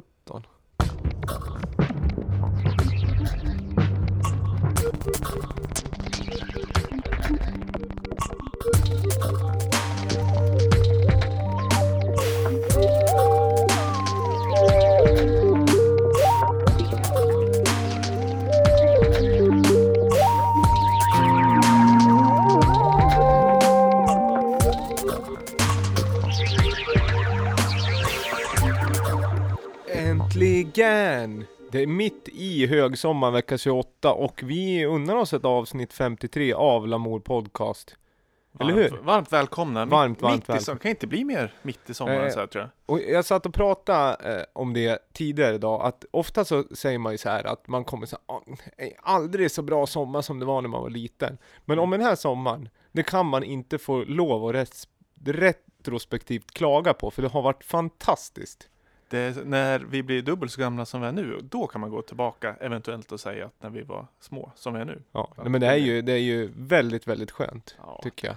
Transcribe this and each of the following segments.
17 Det är mitt i högsommar vecka 28 och vi unnar oss ett avsnitt 53 av Lamour Podcast. Eller hur? Varmt, varmt välkomna. Varmt, mitt, varmt i välkomna. som, kan inte bli mer mitt i sommaren Eh, så här tror jag. Och jag satt och pratade eh, om det tidigare idag, att ofta så säger man ju så här att man kommer så här, "Ah, "Eh, aldrig så bra sommar som det var när man var liten. Men om den här sommaren, det kan man inte få lov att res- retrospektivt klaga på, för det har varit fantastiskt. Det är, när vi blir dubbelt så gamla som vi är nu, då kan man gå tillbaka eventuellt och säga att när vi var små som vi är nu. Ja, nej, men det är, ju, det är ju väldigt, väldigt skönt, Ja. tycker jag.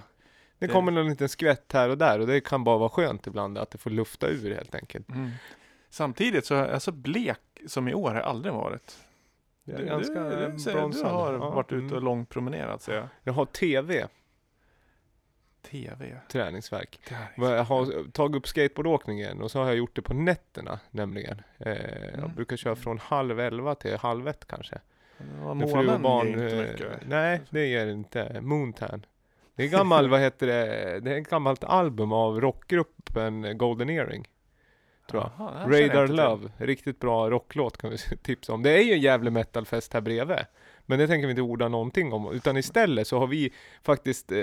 Det Det- kommer någon liten skvätt här och där och det kan bara vara skönt ibland att det får lufta ur helt enkelt. Mm. Samtidigt så är jag så blek som i år har jag aldrig varit. Det är Du- ganska du, du, har Ja, varit ute och mm. långpromenerat ser jag. Jag har TV, TV. träningsverk. Men Jag har tagit upp skateboardåkningen och så har jag gjort det på nätterna nämligen. Eh, Jag Mm. brukar köra från halv elva till halv ett kanske. Och månen barn, ger inte eh, mycket. Nej, det ger inte. Moontan. Det är gammal, vad heter det? Det är ett gammalt album av rockgruppen Golden Earring. Tror jag. Jag Radar. Love, riktigt bra rocklåt kan vi tipsa om. Det är ju en jävla metalfest här bredvid. Men det tänker vi inte orda någonting om, utan istället så har vi faktiskt, eh,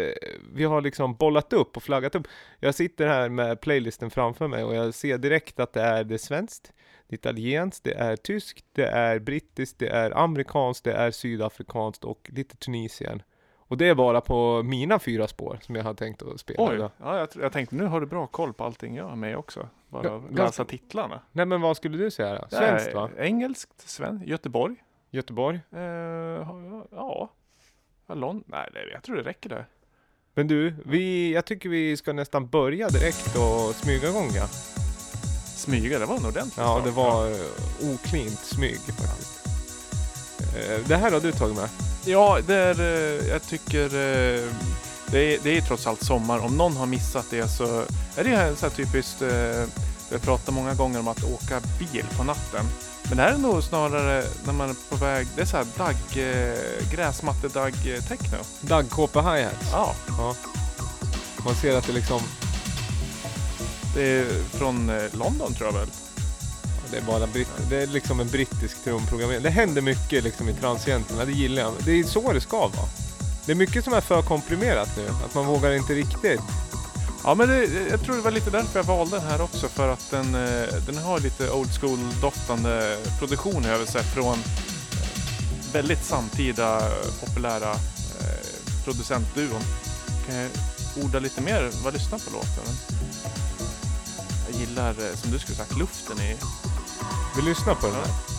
vi har liksom bollat upp och flaggat upp. Jag sitter här med playlisten framför mig och jag ser direkt att det är det svenskt, det är italienskt, det är tyskt, det är brittiskt, det är amerikanskt, det är sydafrikanskt och lite Tunisien. Och det är bara på mina fyra spår som jag har tänkt att spela Oj, ja, jag, jag tänkte nu har du bra koll på allting jag har med också. Bara ganska- läsa titlarna. Nej men vad skulle du säga då? Svenskt va? Engelskt, sven, Göteborg. Göteborg? Eh, ja. London. Nej, jag tror det räcker där. Men du, vi, jag tycker vi ska nästan börja direkt och smyga igång ja. Smyga, det var en ordentlig Ja, start. det var uh, oklint smyg faktiskt. Eh, det här har du tagit med? Ja, det är, eh, jag tycker eh, det är, det är trots allt sommar. Om någon har missat det så är det här så här typiskt. eh, Vi har pratat många gånger om att åka bil på natten. Men det här är nog snarare när man är på väg. Det är så här dagg, eh, gräsmatte-dagg-techno. Dagkåpa hi-hats. Ja, Ja. Man ser att det liksom, det är från eh, London tror jag väl. det är bara britt, det är liksom en brittisk trumprogrammering. Det händer mycket liksom i transienterna, det gillar jag. Det är så det ska vara. Det är mycket som är för komprimerat nu, att man vågar inte riktigt. Ja, men det, jag tror det var lite därför jag valde den här också. För att den, eh, den har lite old school doftande produktion över sig från eh, väldigt samtida eh, populära producentduon. Kan jag orda lite mer vad lyssnar på låten? Jag gillar, som du skulle sagt, luften i... Vi lyssnar på den här.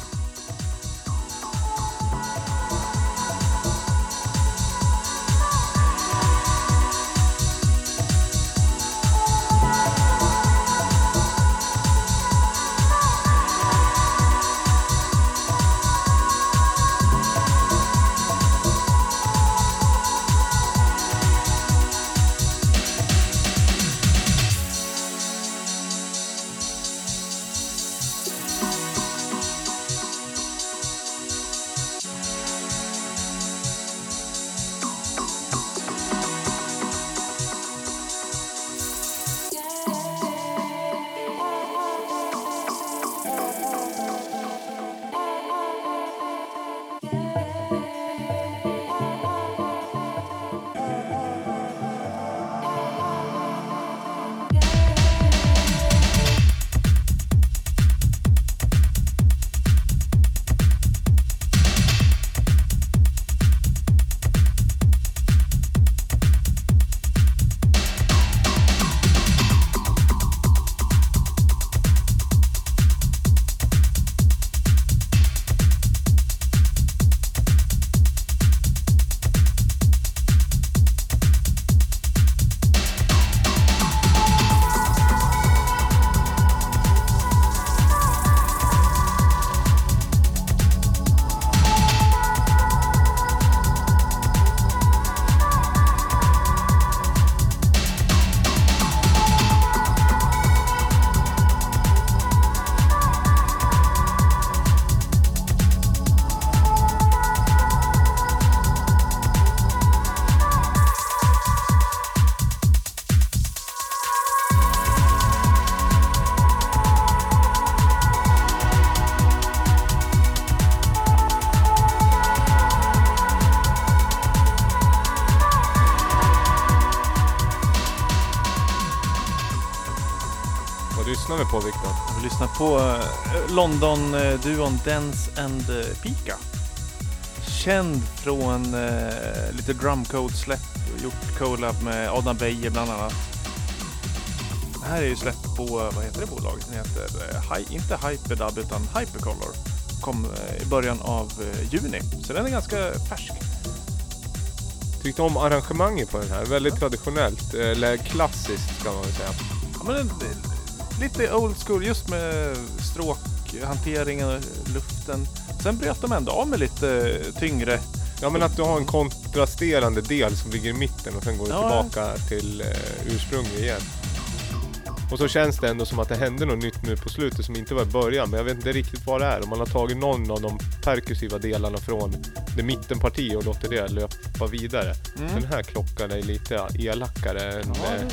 Lyssnar på eh, London-duon Dance and eh, Pika. Känd från eh, lite drumcode-släpp, gjort collab med Adam Beijer bland annat. Det här är ju släppt på, vad heter det bolaget? Det heter, eh, Hi, inte Hyperdub utan Hypercolor. Kom eh, i början av eh, juni, så den är ganska färsk. Tyckte om arrangemanget på den här. Väldigt traditionellt, eller klassiskt ska man väl säga. Ja, men en, lite old school just med stråkhanteringen och luften. Sen bröt de ändå av med lite tyngre. Ja men att du har en kontrasterande del som ligger i mitten och sen går Ja. tillbaka till eh, ursprunget igen. Och så känns det ändå som att det hände något nytt nu på slutet som inte var i början. Men jag vet inte riktigt vad det är. Om man har tagit någon av de perkussiva delarna från det mittenparti och låter det löpa vidare. Mm. Den här klockan är lite elakare än Ja,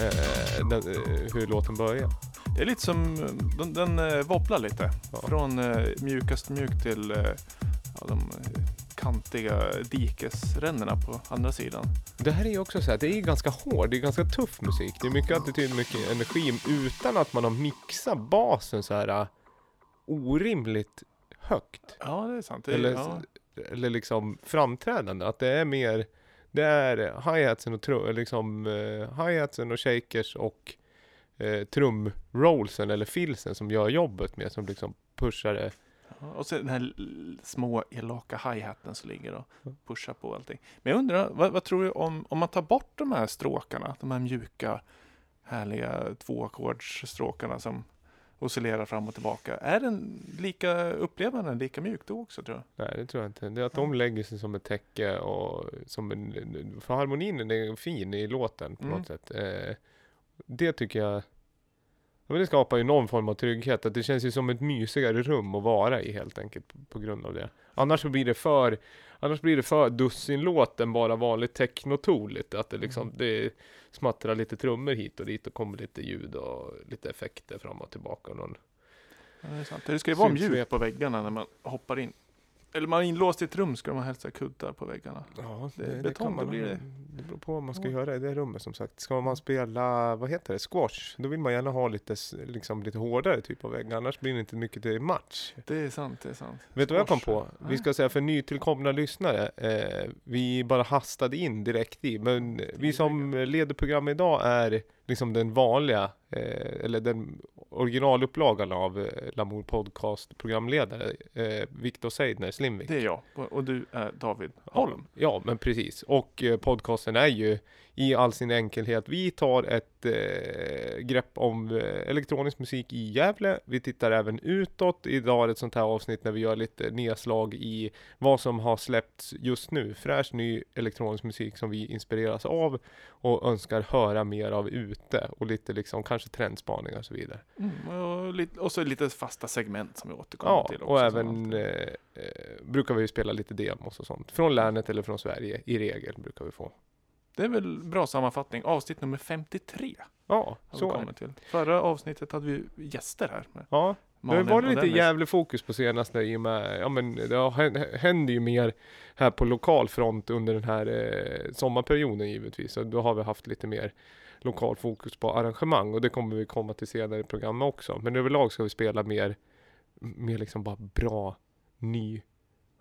eh, eh, den, eh, hur låten börjar. det är lite som, den, den eh, wobblar lite. Ja. Från eh, mjukast mjuk till eh, ja, de eh, kantiga dikesränderna på andra sidan. Det här är ju också så här, det är ganska hård, det är ganska tuff musik. Det är mycket attityd, mycket energi utan att man har mixat basen så här orimligt högt. Ja, det är sant. Det är, Eller, ja. eller liksom framträdande. Att det är mer, det är hi-hatsen och, tru, liksom, uh, hi-hatsen och shakers och uh, trumrollsen eller filsen som gör jobbet med som liksom pushar det. Ja, Och så den här små elaka hi-haten som ligger och pushar på allting. Men jag undrar, vad, vad tror du om, om man tar bort de här stråkarna, de här mjuka, härliga tvåackordsstråkarna som oscillerar fram och tillbaka. Är den lika, upplever den lika mjuk då också tror jag? Nej det tror jag inte. Det är att de lägger sig som ett täcke och som en, för harmonin är fin i låten på Mm. något sätt. Eh, det tycker jag, men det skapar ju någon form av trygghet. Att det känns ju som ett mysigare rum att vara i helt enkelt på grund av det. Annars så blir det för, annars blir det för dussinlåt än bara vanligt technotoligt. Att det liksom, Mm. det smattrar lite trummor hit och dit och kommer lite ljud och lite effekter fram och tillbaka. Och någon Ja, det, är sant. det ska ju vara mjukt på väggarna när man hoppar in. Eller man är inlåst i ett rum ska man helst ha kuddar på väggarna. Ja, Det det, det, betong, kan man blir det- det beror på vad man ska Ja. göra i det rummet som sagt. Ska man spela, vad heter det, squash, då vill man gärna ha lite, liksom, lite hårdare typ av vägg, annars blir det inte mycket till match. Det är sant, det är sant. Vet du vad jag kom på? Vi ska säga för nytillkomna lyssnare, eh, vi bara hastade in direkt i, men vi som leder programmet idag är liksom den vanliga, eh, eller den originalupplagan av eh, Lamour Podcast programledare, eh, Viktor Seidner, Slimvik. Det är jag. Och och du är David Holm. Ja, men precis. Och eh, podcasten är ju i all sin enkelhet. Vi tar ett eh, grepp om eh, elektronisk musik i Gävle. Vi tittar även utåt. Idag är det ett sånt här avsnitt när vi gör lite nedslag i vad som har släppts just nu. Fräsch ny elektronisk musik som vi inspireras av och önskar höra mer av ute och lite liksom kanske trendspaningar och så vidare. Mm, och, lite, och så lite fasta segment som vi återkommer Ja, till också. och även eh, eh, brukar vi ju spela lite demos och sånt. Från länet eller från Sverige i regel brukar vi få. Det är väl bra sammanfattning. Avsnitt nummer 53 Ja, så är det. till. Förra avsnittet hade vi gäster här. Med Ja, det har varit lite jävla fokus på senaste i och med, ja men det händer ju mer här på lokal front under den här eh, sommarperioden givetvis. Så då har vi haft lite mer lokal fokus på arrangemang och det kommer vi komma till senare i programmet också. Men överlag ska vi spela mer, mer liksom bara bra, ny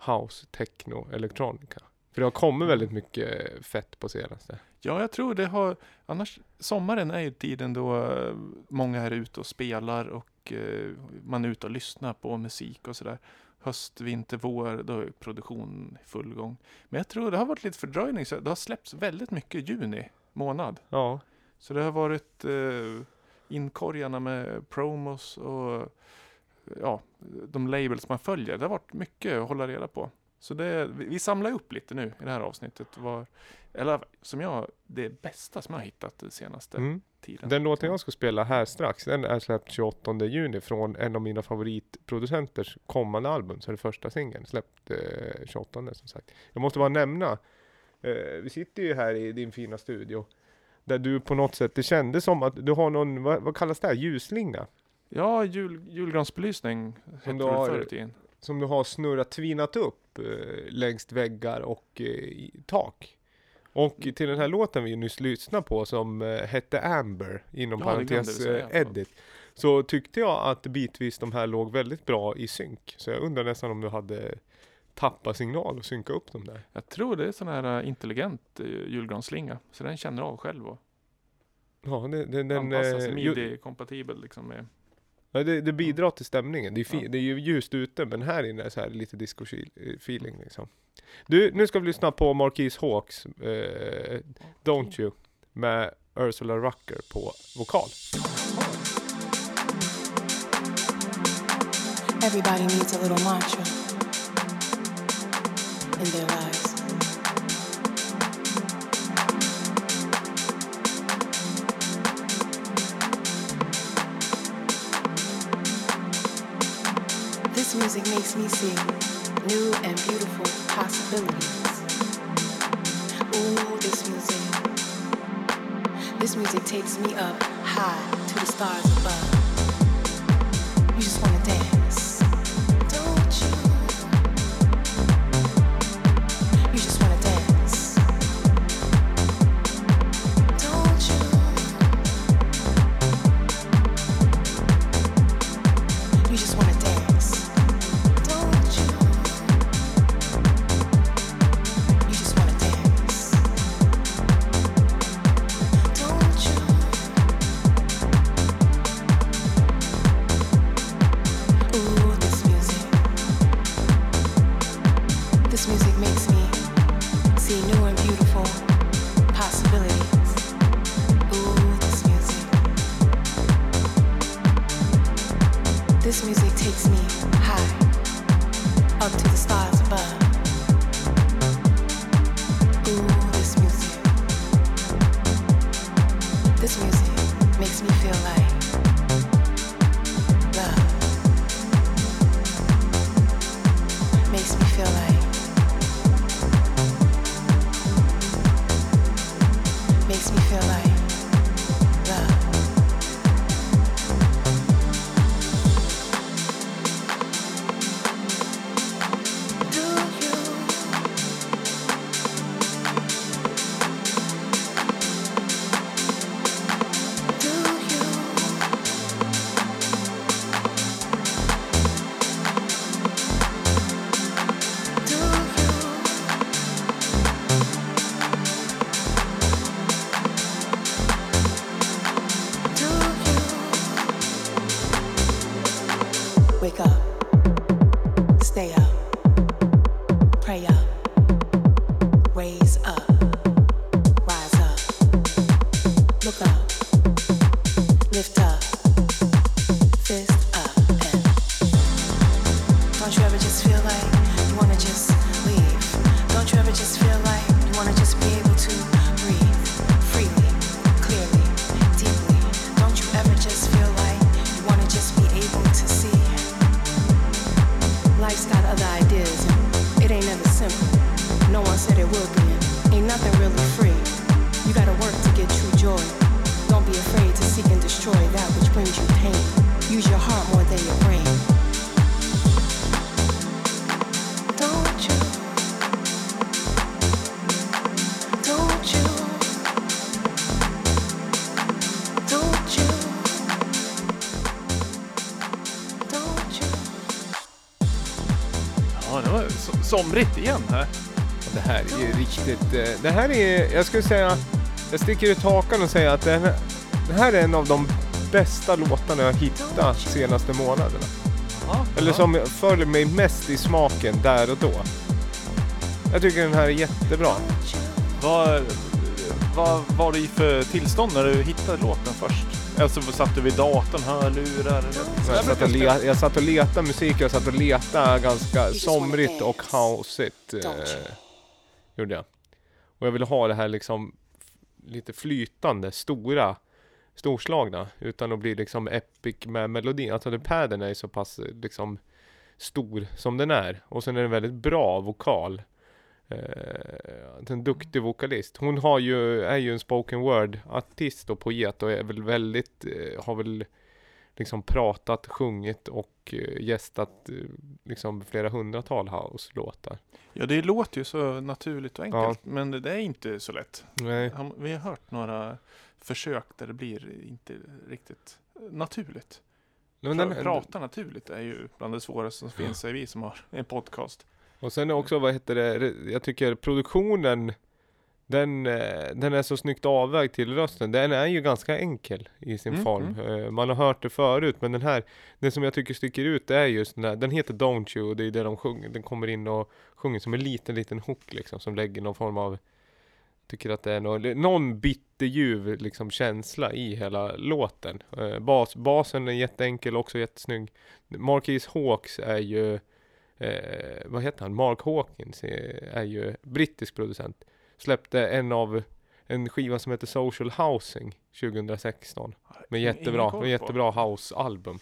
house, techno, elektronika. För det har kommit väldigt mycket fett på senaste. Ja, jag tror det har... Annars, sommaren är ju tiden då eh, många är ute och spelar och eh, man är ute och lyssnar på musik och sådär. Höst, vinter, vår, då är produktion i full gång. Men jag tror det har varit lite fördröjning, så det har släppts väldigt mycket i juni månad. Ja, Så det har varit eh, inkorgarna med promos och ja, de labels man följer. Det har varit mycket att hålla reda på. Så det, vi, samlar upp lite nu i det här avsnittet. Var, eller som jag, det bästa som jag har hittat den senaste mm. tiden. Den låten jag ska spela här strax, den är släppt 28 juni från en av mina favoritproducenters kommande album. Så är det första singeln, släppt eh, 28 som sagt. Jag måste bara nämna, eh, vi sitter ju här i din fina studio. Där du på något sätt, det kändes som att du har någon, vad, vad kallas det här, ljusslinga? Ja, jul, julgransbelysning hette det förr i tiden. Som du har snurrat, tvinat upp eh, längs väggar och eh, tak. Och till den här låten vi nyss lyssnade på som eh, hette Amber, inom Ja, parentes säga. Edit. så tyckte jag att bitvis de här låg väldigt bra i synk. Så jag undrar nästan om du hade tappat signal och synka upp dem där. Jag tror det är sån här intelligent julgransslinga. Så den känner av själv och Ja, den, sig eh, ju- midi-kompatibel liksom med. Ja, det, det bidrar till stämningen. Det är, fi- Ja. det är ju ljust ute, men här inne är så här lite disco-feeling liksom. Du, nu ska vi lyssna på Marquis Hawks, eh, Don't You, med Ursula Rucker på vokal. Everybody needs a little mantra in their lives. This music makes me see new and beautiful possibilities. Ooh, this music. This music takes me up high to the stars above. You just wanna dance, riktigt, eh, det här är, jag skulle säga, jag sticker ut hakan och säger att det här, det här är en av de bästa låtarna jag hittat senaste månaderna. Ja, Eller ja. som följer mig mest i smaken där och då. Jag tycker den här är jättebra. Vad, vad var det i för tillstånd när du hittade låten först? Alltså satt du vid datorn, hörlurar? Eller? Jag satt, och le, jag satt och letade musik, jag satt och letade ganska somrigt och houseigt. Gjorde jag. Och jag ville ha det här liksom lite flytande, stora, storslagna. Utan att bli liksom epic med melodin. Alltså den padden är ju så pass eh, liksom stor som den är. Och sen är den väldigt bra vokal. Eh, en duktig vokalist. Hon har ju, är ju en spoken word artist och poet och är väl väldigt, eh, har väl liksom pratat, sjungit och eh, gästat eh, liksom flera hundratal house-låtar. Ja, det låter ju så naturligt och enkelt, men det är inte så lätt. Nej. Vi har hört några försök där det blir inte riktigt naturligt. men den, Prata naturligt är ju bland det svåraste som finns, säger vi som har en podcast. Och sen också, vad heter det, jag tycker produktionen den, eh, den är så snyggt avvägd till rösten. Den är ju ganska enkel i sin Mm, form. Eh, Man har hört det förut, men den här, den som jag tycker sticker ut det är just den här, den heter Don't You och det är det de sjunger. Den kommer in och sjunger som en liten, liten hook liksom, som lägger någon form av Tycker att det är någon, någon bitterljuv liksom känsla i hela låten. Eh, bas, basen är jätteenkel, också jättesnygg. Marquis Hawks är ju eh, vad heter han? Mark Hawkins är, är ju brittisk producent. Släppte en av en skiva som heter Social Housing 2016. Med jättebra, med jättebra house-album.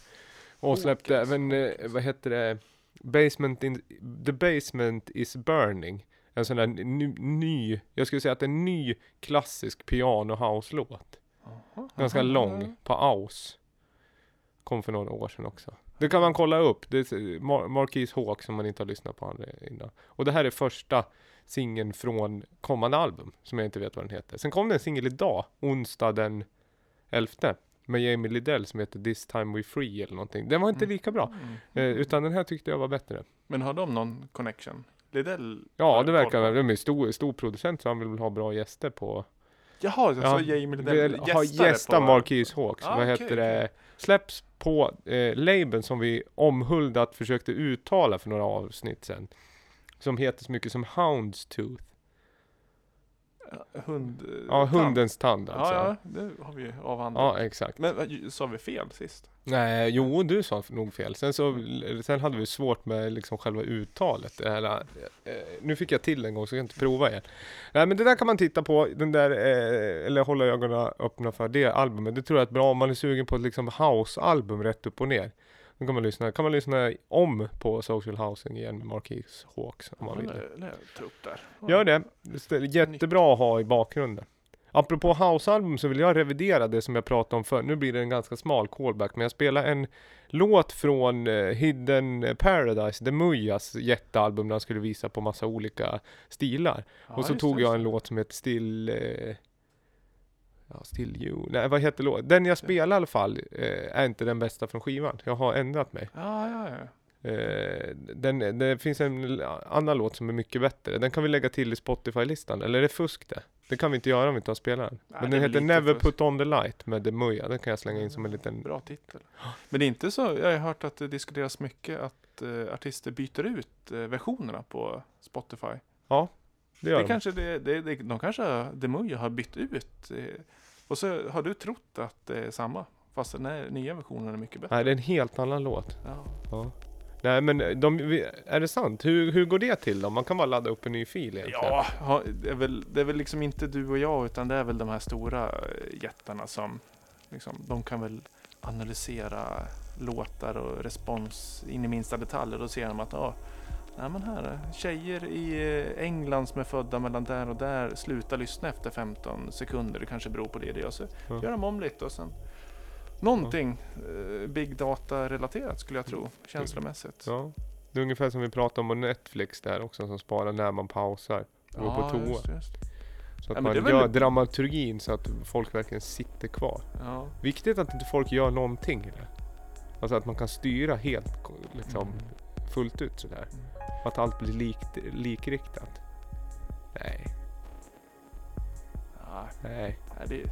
Och släppte även, eh, vad heter det, Basement in, The Basement is Burning. En sån där ny, ny jag skulle säga att en ny klassisk piano house-låt. Ganska lång, på Aus. Kom för några år sedan också. Det kan man kolla upp. Det är Mar- Marquis Hawk som man inte har lyssnat på innan. Och det här är första singeln från kommande album, som jag inte vet vad den heter. Sen kom det en singel idag, onsdag den 11. Med Jamie Lidell som heter This time we free eller någonting. Den var inte Mm. lika bra. Mm. Eh, utan den här tyckte jag var bättre. Men har de någon connection? Lidell? Ja, det verkar väl. De är stor, stor producent så han vill ha bra gäster på. Jaha, alltså Ja, Jamie Lidell Vill ha gästare gästa på... Marquis Hawks. Ah, vad heter det? okej. Släpps på eh, labeln som vi omhuldat försökte uttala för några avsnitt sedan. Som heter så mycket som Houndstooth. Hund... Ja, tand. hundens tand alltså. Ja, ja, det har vi avhandlat. Ja, exakt. Men sa vi fel sist? Nej, jo, du sa nog fel. Sen, så, sen hade vi svårt med liksom själva uttalet. Det här, eh, nu fick jag till en gång så jag kan inte prova igen. Nej, men det där kan man titta på, den där, eh, eller hålla ögonen öppna för det albumet. Det tror jag är bra om man är sugen på ett liksom house-album rätt upp och ner. Då kan man lyssna, kan man lyssna om på Social Housing igen med Marquis Hawks om man vill. Upp där. Gör det. Jättebra att ha i bakgrunden. Apropå house-album så vill jag revidera det som jag pratade om för. Nu blir det en ganska smal callback, men jag spelar en låt från eh, Hidden Paradise, The Mujas jättealbum där han skulle visa på massa olika stilar. Ja, och så tog jag en låt som heter Still... Eh, ja, Still You. Nej, vad heter låten? Den jag spelar i alla fall eh, är inte den bästa från skivan. Jag har ändrat mig. Ja, ja, ja. Eh, den, det finns en annan låt som är mycket bättre. Den kan vi lägga till i Spotify-listan. Eller är det fusk det? Det kan vi inte göra om vi inte har spelaren. Nej, Men den heter Never fusk. Put On The Light med Demuya. Den kan jag slänga in som en liten... Bra titel. Men det är inte så, jag har hört att det diskuteras mycket att eh, artister byter ut eh, versionerna på Spotify. Det gör Det de. kanske det, det, det, de kanske, Demuja har bytt ut. Eh, och så har du trott att det är samma. Fast den här nya versionen är mycket bättre. Nej, det är en helt annan låt. Ja. Ja. Nej men de, vi- är det sant? Hur, hur går det till då? Man kan bara ladda upp en ny fil egentligen. Ja, det är, väl, det är väl liksom inte du och jag utan det är väl de här stora eh, jättarna som liksom, de kan väl analysera låtar och respons in i minsta detalj och då ser de att ja, men här, tjejer i eh, England som är födda mellan där och där slutar lyssna efter 15 sekunder. Det kanske beror på det. det. Och så Ja. gör de om lite och sen någonting eh, big data relaterat skulle jag tro känslomässigt. Ja. Det är ungefär som vi pratade om på Netflix där också som sparar när man pausar. Går på toa. just, just. Så att Ja, man är väl- gör dramaturgin så att folk verkligen sitter kvar. Ja. Viktigt att inte folk gör någonting. Eller? Alltså att man kan styra helt liksom, Mm. fullt ut sådär. Att allt blir likt, likriktat. Nej, Ja, nej. nej, det,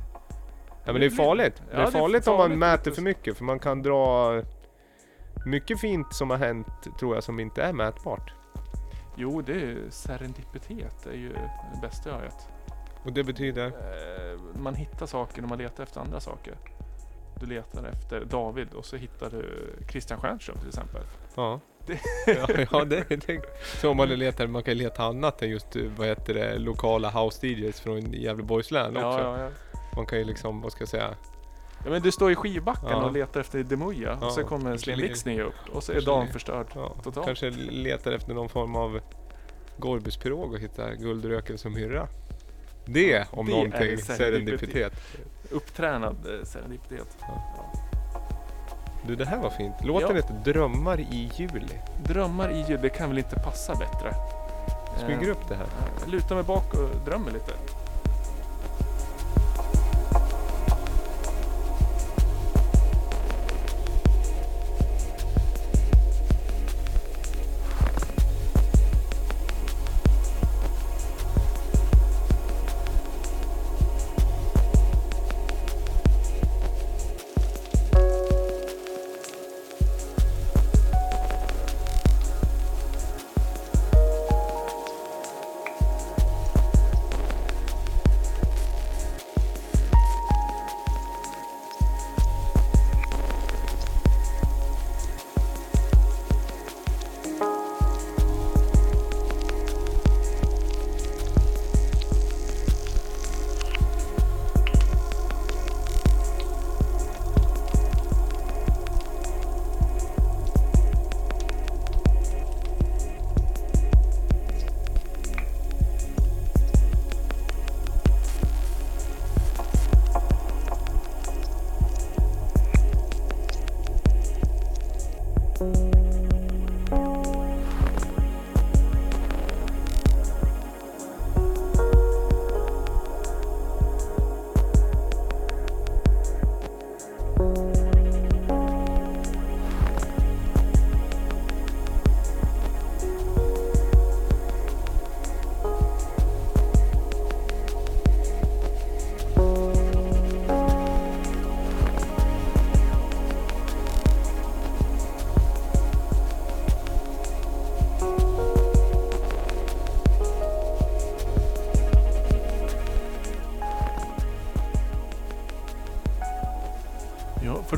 Ja, men det är farligt. Ja, det är farligt om man mäter för mycket. För man kan dra mycket fint som har hänt tror jag som inte är mätbart. Jo, det är ju serendipitet. Det är ju det bästa jag vet. Och det betyder? Eh, man hittar saker när man letar efter andra saker. Du letar efter David och så hittar du Christian Stjernström till exempel. Ja. Ja, ja det, det, så om man letar, man kan leta annat än just eh, vad heter det, lokala house DJs från Gävleborgs län också. Ja, ja. Man kan ju liksom, vad ska jag säga, ja, men du står i skivbacken Ja. och letar efter Demuja Ja. och så kommer Le- Wixny upp och så är dagen förstörd. Totalt. kanske letar efter någon form av Gorbuspirog och hittar guldröken som hyrra. Det om Det är någonting, serendipitet. serendipitet. Upptränad eh, serendipitet. Du det här var fint. Låten Ja. heter Drömmar i juli. Drömmar i jul, det kan väl inte passa bättre? Smyger Eh, upp det här. Jag lutar mig bak och drömmer lite.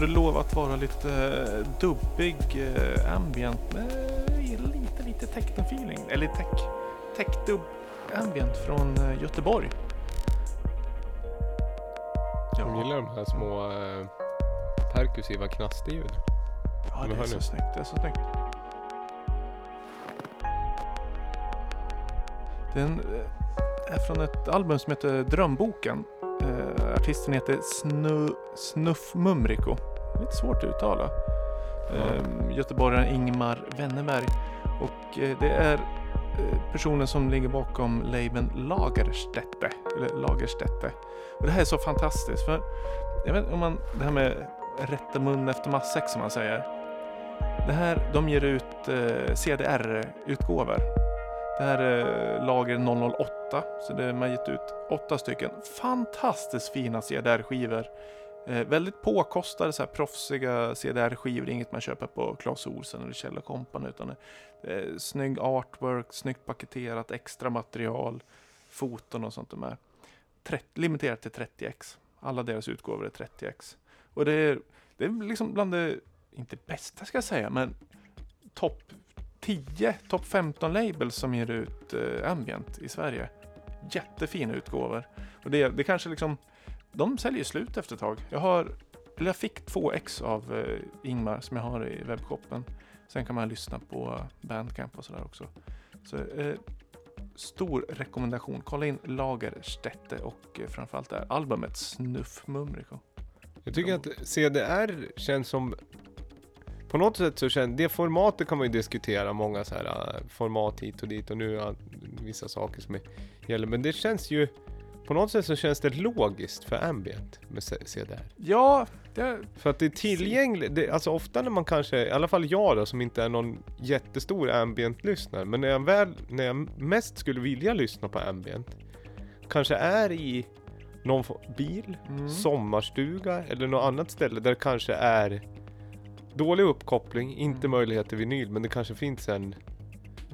Det lov att vara lite eh, dubbig eh, ambient med lite, lite techno-feeling. Eller tech, tech-dubb ambient från eh, Göteborg. Jag gillar de här små eh, perkussiva knastljud. Ja, det är så nu. snyggt. Det är så snyggt. Den är från ett album som heter Drömboken. Eh, artisten heter Snu, Snuff Mumriko. Lite svårt att uttala. Eh, Göteborgaren Ingmar Wennerberg. Och eh, det är eh, personen som ligger bakom labeln Lagerstätte. Eller Lagerstätte. Och det här är så fantastiskt. För jag vet om man, det här med rätta mun efter matsäck som man säger. Det här, de ger ut eh, CDR-utgåvor. Det här är lager 008, så det, man har gett ut åtta stycken fantastiskt fina CDR-skivor. Eh, väldigt påkostade, så här, proffsiga CDR-skivor, inget man köper på Clas Ohlson eller Kjell Company utan det är snygg artwork, snyggt paketerat, extra material, foton och sånt där. 30, limiterat till 30x. Alla deras utgåvor är 30x. Och det är, det är liksom bland det, inte bästa ska jag säga, men topp 10, topp 15 labels som ger ut eh, ambient i Sverige. Jättefina utgåvor. Och det, det kanske liksom, de säljer slut efter ett tag. Jag har, eller jag fick två ex av eh, Ingmar som jag har i webbshoppen. Sen kan man lyssna på Bandcamp och sådär också. Så eh, stor rekommendation. Kolla in Lagerstätte och eh, framförallt det här albumet Snuff Mumriko. Jag tycker att CDR känns som på något sätt så känns det formatet kan man ju diskutera många så här äh, format hit och dit och nu ja, vissa saker som är, gäller men det känns ju på något sätt så känns det logiskt för ambient med CDR. Ja, det, För att det är tillgängligt, det, alltså ofta när man kanske, i alla fall jag då som inte är någon jättestor ambient-lyssnare, men när jag väl, när jag mest skulle vilja lyssna på ambient, kanske är i någon bil, mm. sommarstuga eller något annat ställe där det kanske är dålig uppkoppling, inte Mm. möjlighet till vinyl, men det kanske finns en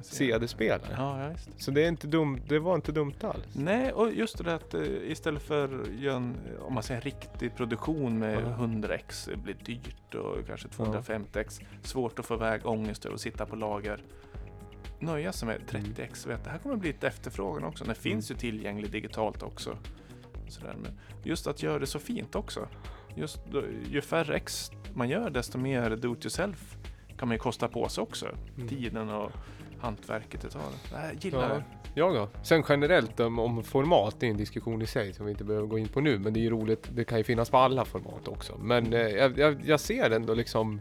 CD-spelare. Ja, ja. Så det är inte dumt, det var inte dumt alls. Nej, och just det att eh, istället för en, om man säger riktig produktion med Ja. 100x, det blir dyrt och kanske 250x, svårt att få iväg ångest att sitta på lager. Nöja sig med 30x, vet, det här kommer bli ett efterfrågan också. Det finns ju tillgängligt digitalt också. Sådär. Men just att göra det så fint också. Just då, ju färre x man gör, desto mer do it yourself kan man ju kosta på sig också. Mm. Tiden och hantverket det tar. Det här gillar Ja. jag. Jag då? Sen generellt om, om format, det är en diskussion i sig som vi inte behöver gå in på nu. Men det är ju roligt, det kan ju finnas på alla format också. Men eh, jag, jag, jag ser ändå liksom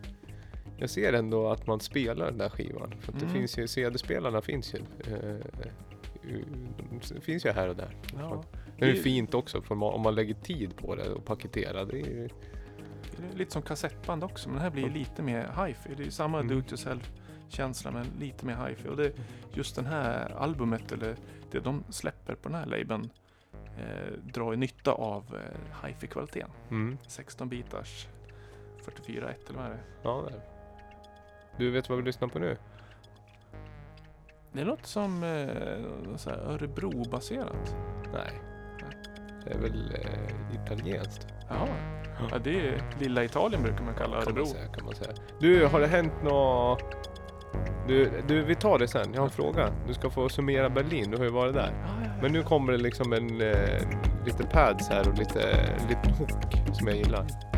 jag ser ändå att man spelar den där skivan. För att det Mm. finns ju, CD-spelarna finns ju. Eh, ju- det finns ju här och där. Ja. Det är ju Det- fint också om man lägger tid på det och paketerar. Det är ju, Det är Lite som kassettband också, men det här blir ju lite mer hi-fi. Det är ju samma Mm. do it yourself känsla men lite mer hi-fi. Och det, just den här albumet, eller det de släpper på den här labeln, eh, drar nytta av eh, hi-fi kvaliteten. mm. 16 bitars 44.1 eller vad är det? Ja, det är. Du vet vad vi lyssnar på nu? Det låter som eh, Örebro-baserat. Nej. Det är väl eh, italienskt. Jaha. Ja, det är lilla Italien brukar man kalla Kan Örebro. man, säga, kan man säga. Du, har det hänt något... Du, du, vi tar det sen. Jag har en fråga. Du ska få summera Berlin. Du har ju varit där. Men nu kommer det liksom en... Eh, lite pads här och lite, lite hook som jag gillar.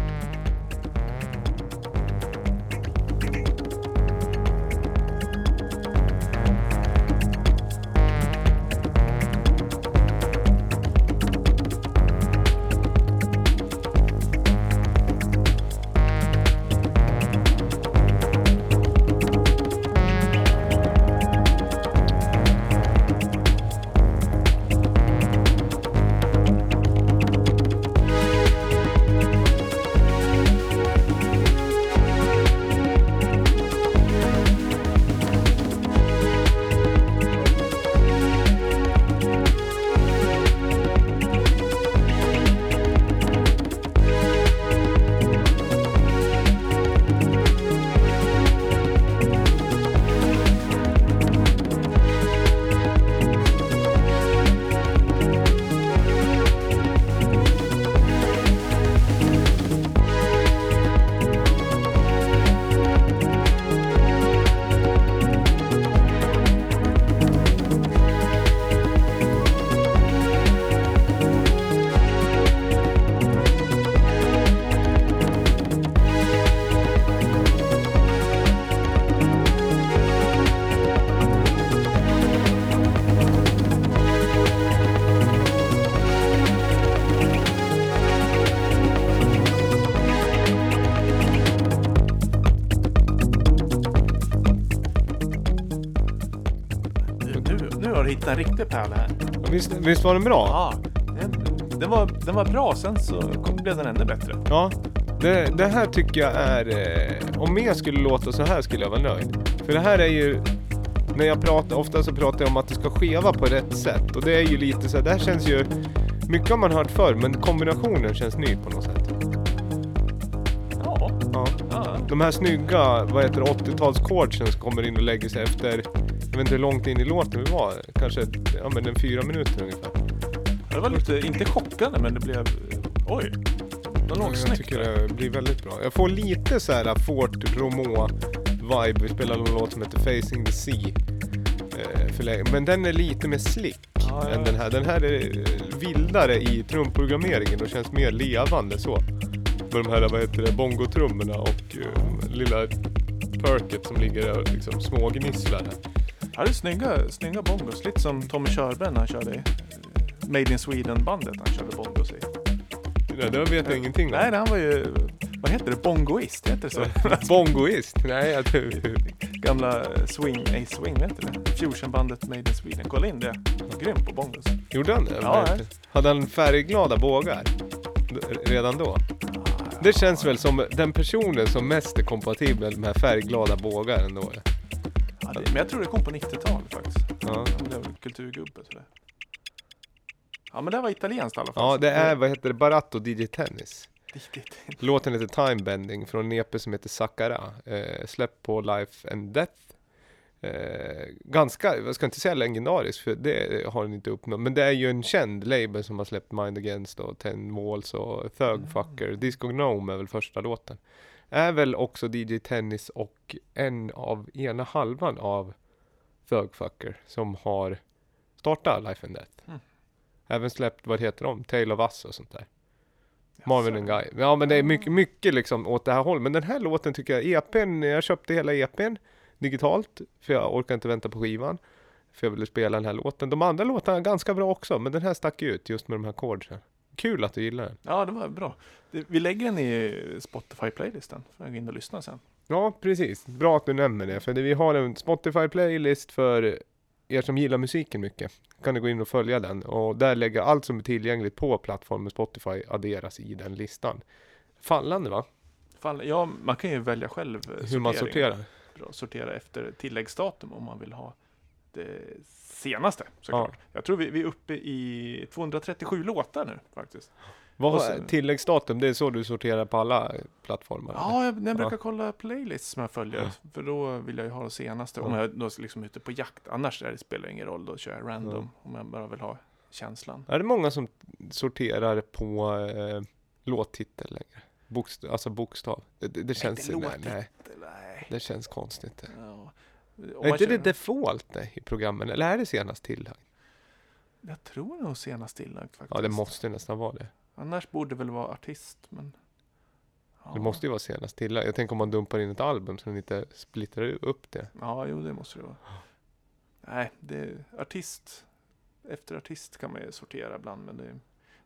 En riktig pärla här. Visst, visst var den bra? Ja, den, den, var, den var bra, sen så kom, blev den ännu bättre. Ja, det, det här tycker jag är... Eh, om mer skulle låta så här skulle jag vara nöjd. För det här är ju... När jag pratar, ofta så pratar jag om att det ska skeva på rätt sätt. Och det är ju lite så här, det här känns ju... Mycket har man hört förr, men kombinationen känns ny på något sätt. Ja, Ja. De här snygga, vad heter det, 80-talschordsen som kommer in och lägger sig efter... Vet inte hur långt in i låten vi var. Kanske ja, men en fyra minuter ungefär. Det var lite, inte chockande, men det blev... Oj! Det låg jag snyggt. tycker det blir väldigt bra. Jag får lite så här Fort Romo vibe. Vi spelar en låt som heter Facing the Sea. Eh. Men den är lite mer slick ja. än den här. Den här är vildare i trumprogrammeringen och känns mer levande så. Med de här, vad heter det, bongotrummorna och eh, lilla perket som ligger och liksom smågnisslar här. Ja, det är snygga, snygga bongos. Lite som Tommy Körberg när han körde eh, Made in Sweden-bandet. Han körde bongos i. Det där vet jag ingenting om. Nej, han var ju... Vad heter det? Bongoist? Heter det så? Bongoist? Nej, jag tror... Gamla Swing, ej Swing, vet du det? Fusionbandet Made in Sweden. Kolla in det. Grym på bongos. Gjorde han det? Ja, ja. Hade han färgglada bågar? Redan då? Det känns väl som den personen som mest är kompatibel med färgglada bågar ändå. Ja, det, men jag tror det kom på 90-talet faktiskt. Ja. Han blev kulturgubbe sådär. Ja men det var italienskt i alla fall. Ja, det är, vad heter det, Baratto DJ Tennis. Låten heter Time Bending från en EP som heter Sakara. Eh, släppt på Life and Death. Eh, ganska, jag ska inte säga legendarisk för det har den inte uppnått. Men det är ju en känd label som har släppt Mind Against och Ten Walls och Thugfucker. Disco Gnome är väl första låten. Är väl också DJ Tennis och en av ena halvan av Thugfucker som har startat Life and Death. Mm. Även släppt, vad heter de? Tale of Us och sånt där. Marvin and Guy. Ja men det är mycket, mycket liksom åt det här hållet. Men den här låten tycker jag, EPn, jag köpte hela EPn digitalt. För jag orkar inte vänta på skivan. För jag ville spela den här låten. De andra låtarna är ganska bra också. Men den här stack ut just med de här chordsen. Kul att du gillar den. Ja det var bra. Det, vi lägger den i Spotify-playlisten. För att gå in och lyssna sen. Ja precis, bra att du nämner det. För det, vi har en Spotify-playlist för er som gillar musiken mycket. Kan du gå in och följa den. Och där lägger allt som är tillgängligt på plattformen Spotify adderas i den listan. Fallande va? Fall, ja, man kan ju välja själv eh, Hur man sorterar. Bra, sortera efter tilläggsdatum om man vill ha det senaste såklart. Jag tror vi, vi är uppe i 237 låtar nu faktiskt. Vad sen- tilläggsdatum? Det är så du sorterar på alla plattformar? Ja, jag, jag brukar Ja. kolla playlists som jag följer. Ja. För då vill jag ju ha det senaste. Om Ja. jag då är liksom ute på jakt. Annars är det, spelar det ingen roll. Då kör jag random. Om jag bara vill ha känslan. Är det många som sorterar på eh, låttitel längre? Bokst alltså bokstav? Det, det, det känns... nej, nej, Nej. det känns konstigt. Ja. Är inte det default nej, i programmen? Eller är det senast tillagt? Jag tror nog senast tillagt faktiskt. Ja, det måste nästan vara det. Annars borde det väl vara artist. Men... Ja. Det måste ju vara senast tillagt. Jag tänker om man dumpar in ett album så den inte splittrar upp det. Ja, jo det måste det vara. Nej, det är artist. Efter artist kan man ju sortera ibland. Men det,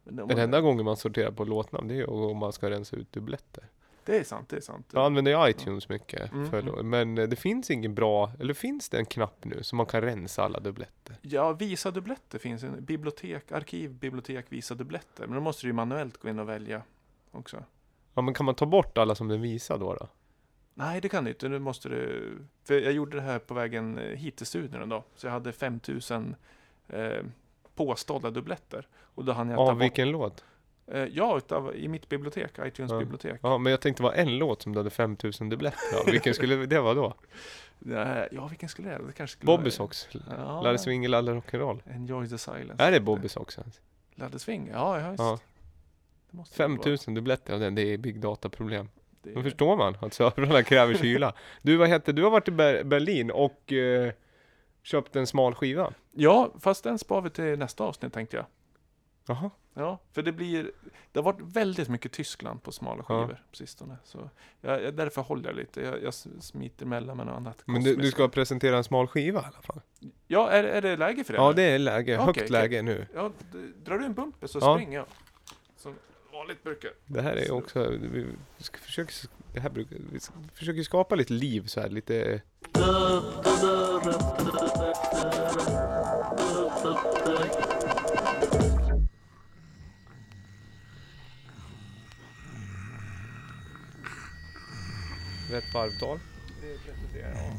men det, om Den enda gången man sorterar på låtnamn det är ju om man ska rensa ut dubbletter. Det är sant, det är sant. Jag använder ju iTunes mycket. Mm, För, mm. Men det finns ingen bra, eller finns det en knapp nu som man kan rensa alla dubbletter? Ja, visa dubbletter finns. En bibliotek, arkiv, bibliotek, visa dubbletter. Men då måste du ju manuellt gå in och välja också. Ja men kan man ta bort alla som den visar då? då? Nej, det kan du inte. Nu måste du... För jag gjorde det här på vägen eh, hit till studion en dag. Så jag hade 5000 eh, påstådda dubbletter. Och då hann jag ta Ja, bort... vilken låt? Eh, ja, utav, i mitt bibliotek, iTunes Ja. bibliotek. Ja, men jag tänkte det var en låt som du hade 5000 dubbletter av. Vilken skulle det vara då? Ja, vilken skulle det vara? Det kanske skulle Bobby vara- Socks? Ja, Ladde swing, ladde rock'n'roll? Enjoy the silence. Är det Bobby Socks ens? Ladde swing? Ja, ja, visst. Ja. Det måste det vara. 5000 dubbletter av den, det är big data problem. Det Då förstår man att servrarna kräver kyla. Du, vad hette, du har varit i Ber- Berlin och eh, köpt en smal skiva. Ja, fast den spar vi till nästa avsnitt tänkte jag. Jaha. Ja, för det blir... Det har varit väldigt mycket Tyskland på smala Ja. skivor på sistone. Så jag, jag, därför håller jag lite. Jag, jag smiter mellan med något annat. Men du, du ska presentera en smal skiva i alla fall? Ja, är, är det läge för det? Ja, eller? det är läge. Okej, Högt okej. läge nu. Ja, drar du en bumper så Ja. springer jag. Som vanligt brukar. Det här är också, vi ska försöka, det här brukar, vi ska- försöker skapa lite liv så här, lite varvtal. Det är 33, Ja,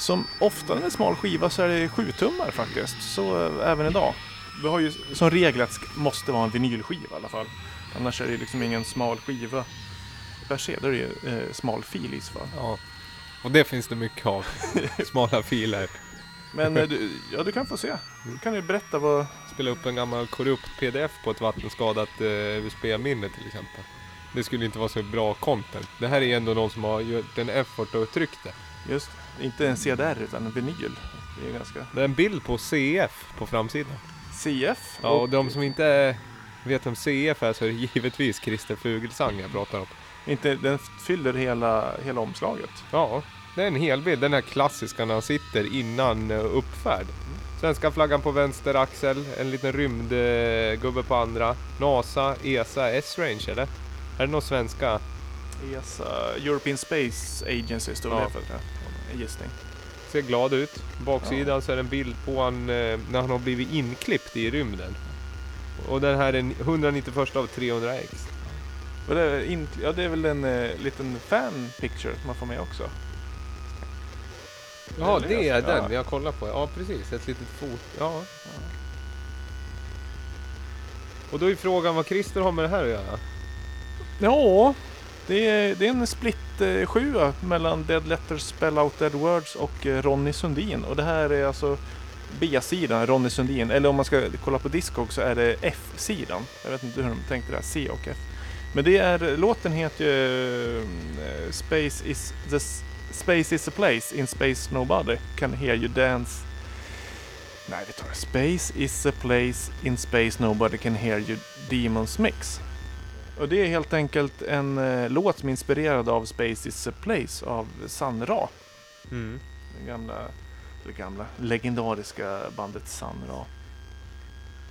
som ofta med smal skiva så är det 7 tummar faktiskt. Så eh, även idag. Vi har ju som regel att det måste vara en vinylskiva i alla fall. Annars är det liksom ingen smal skiva per se. Då är det ju eh, smal fil i så fall. Ja. Och det finns det mycket av. Smala filer. Men eh, du, ja, du kan få se. Du kan ju berätta vad... Spela upp en gammal korrupt pdf på ett vattenskadat eh, USB-minne till exempel. Det skulle inte vara så bra content. Det här är ändå någon som har gjort en effort och tryckt det. Just inte en CDR utan en vinyl. Det är ganska... Det är en bild på CF på framsidan. CF. Ja, och de som inte vet om CF är så är det givetvis Christer Fuglesang jag pratar om. Inte, den fyller hela, hela omslaget. Ja, det är en hel bild. Den här klassiska när han sitter innan eh, uppfärd. Svenska flaggan på vänster axel, en liten rymdgubbe på andra. NASA, ESA, S-Range eller? Är det någon svenska? ESA, European Space Agency står Ja. det för. tror jag. Gissning. Ser glad ut. Baksidan så är det en bild på han eh, när han har blivit inklippt i rymden. Och den här är 191 av 300 ex. Och det, är in, ja, det är väl en eh, liten fan picture man får med också. Ja, Eller, det är alltså, den ja. jag kollar på. Ja, precis. Ett litet fot. Ja. Och då är frågan vad Christer har med det här att göra. Ja, det är, det är en split-sjua eh, mellan Dead Letters, Spell Out Dead Words och eh, Ronny Sundin. Och det här är alltså B-sidan, Ronny Sundin. Eller om man ska kolla på Discog så är det F-sidan. Jag vet inte hur de tänkte där, C och F. Men det är, låten heter ju eh, Space is the Space is a place in space nobody can hear you dance. Nej, vi tar det. Space is a place in space nobody can hear you demons mix. Och det är helt enkelt en eh, låt som är inspirerad av Space is a place av Sun Ra. Mm. Det gamla, eller gamla legendariska bandet Sun Ra.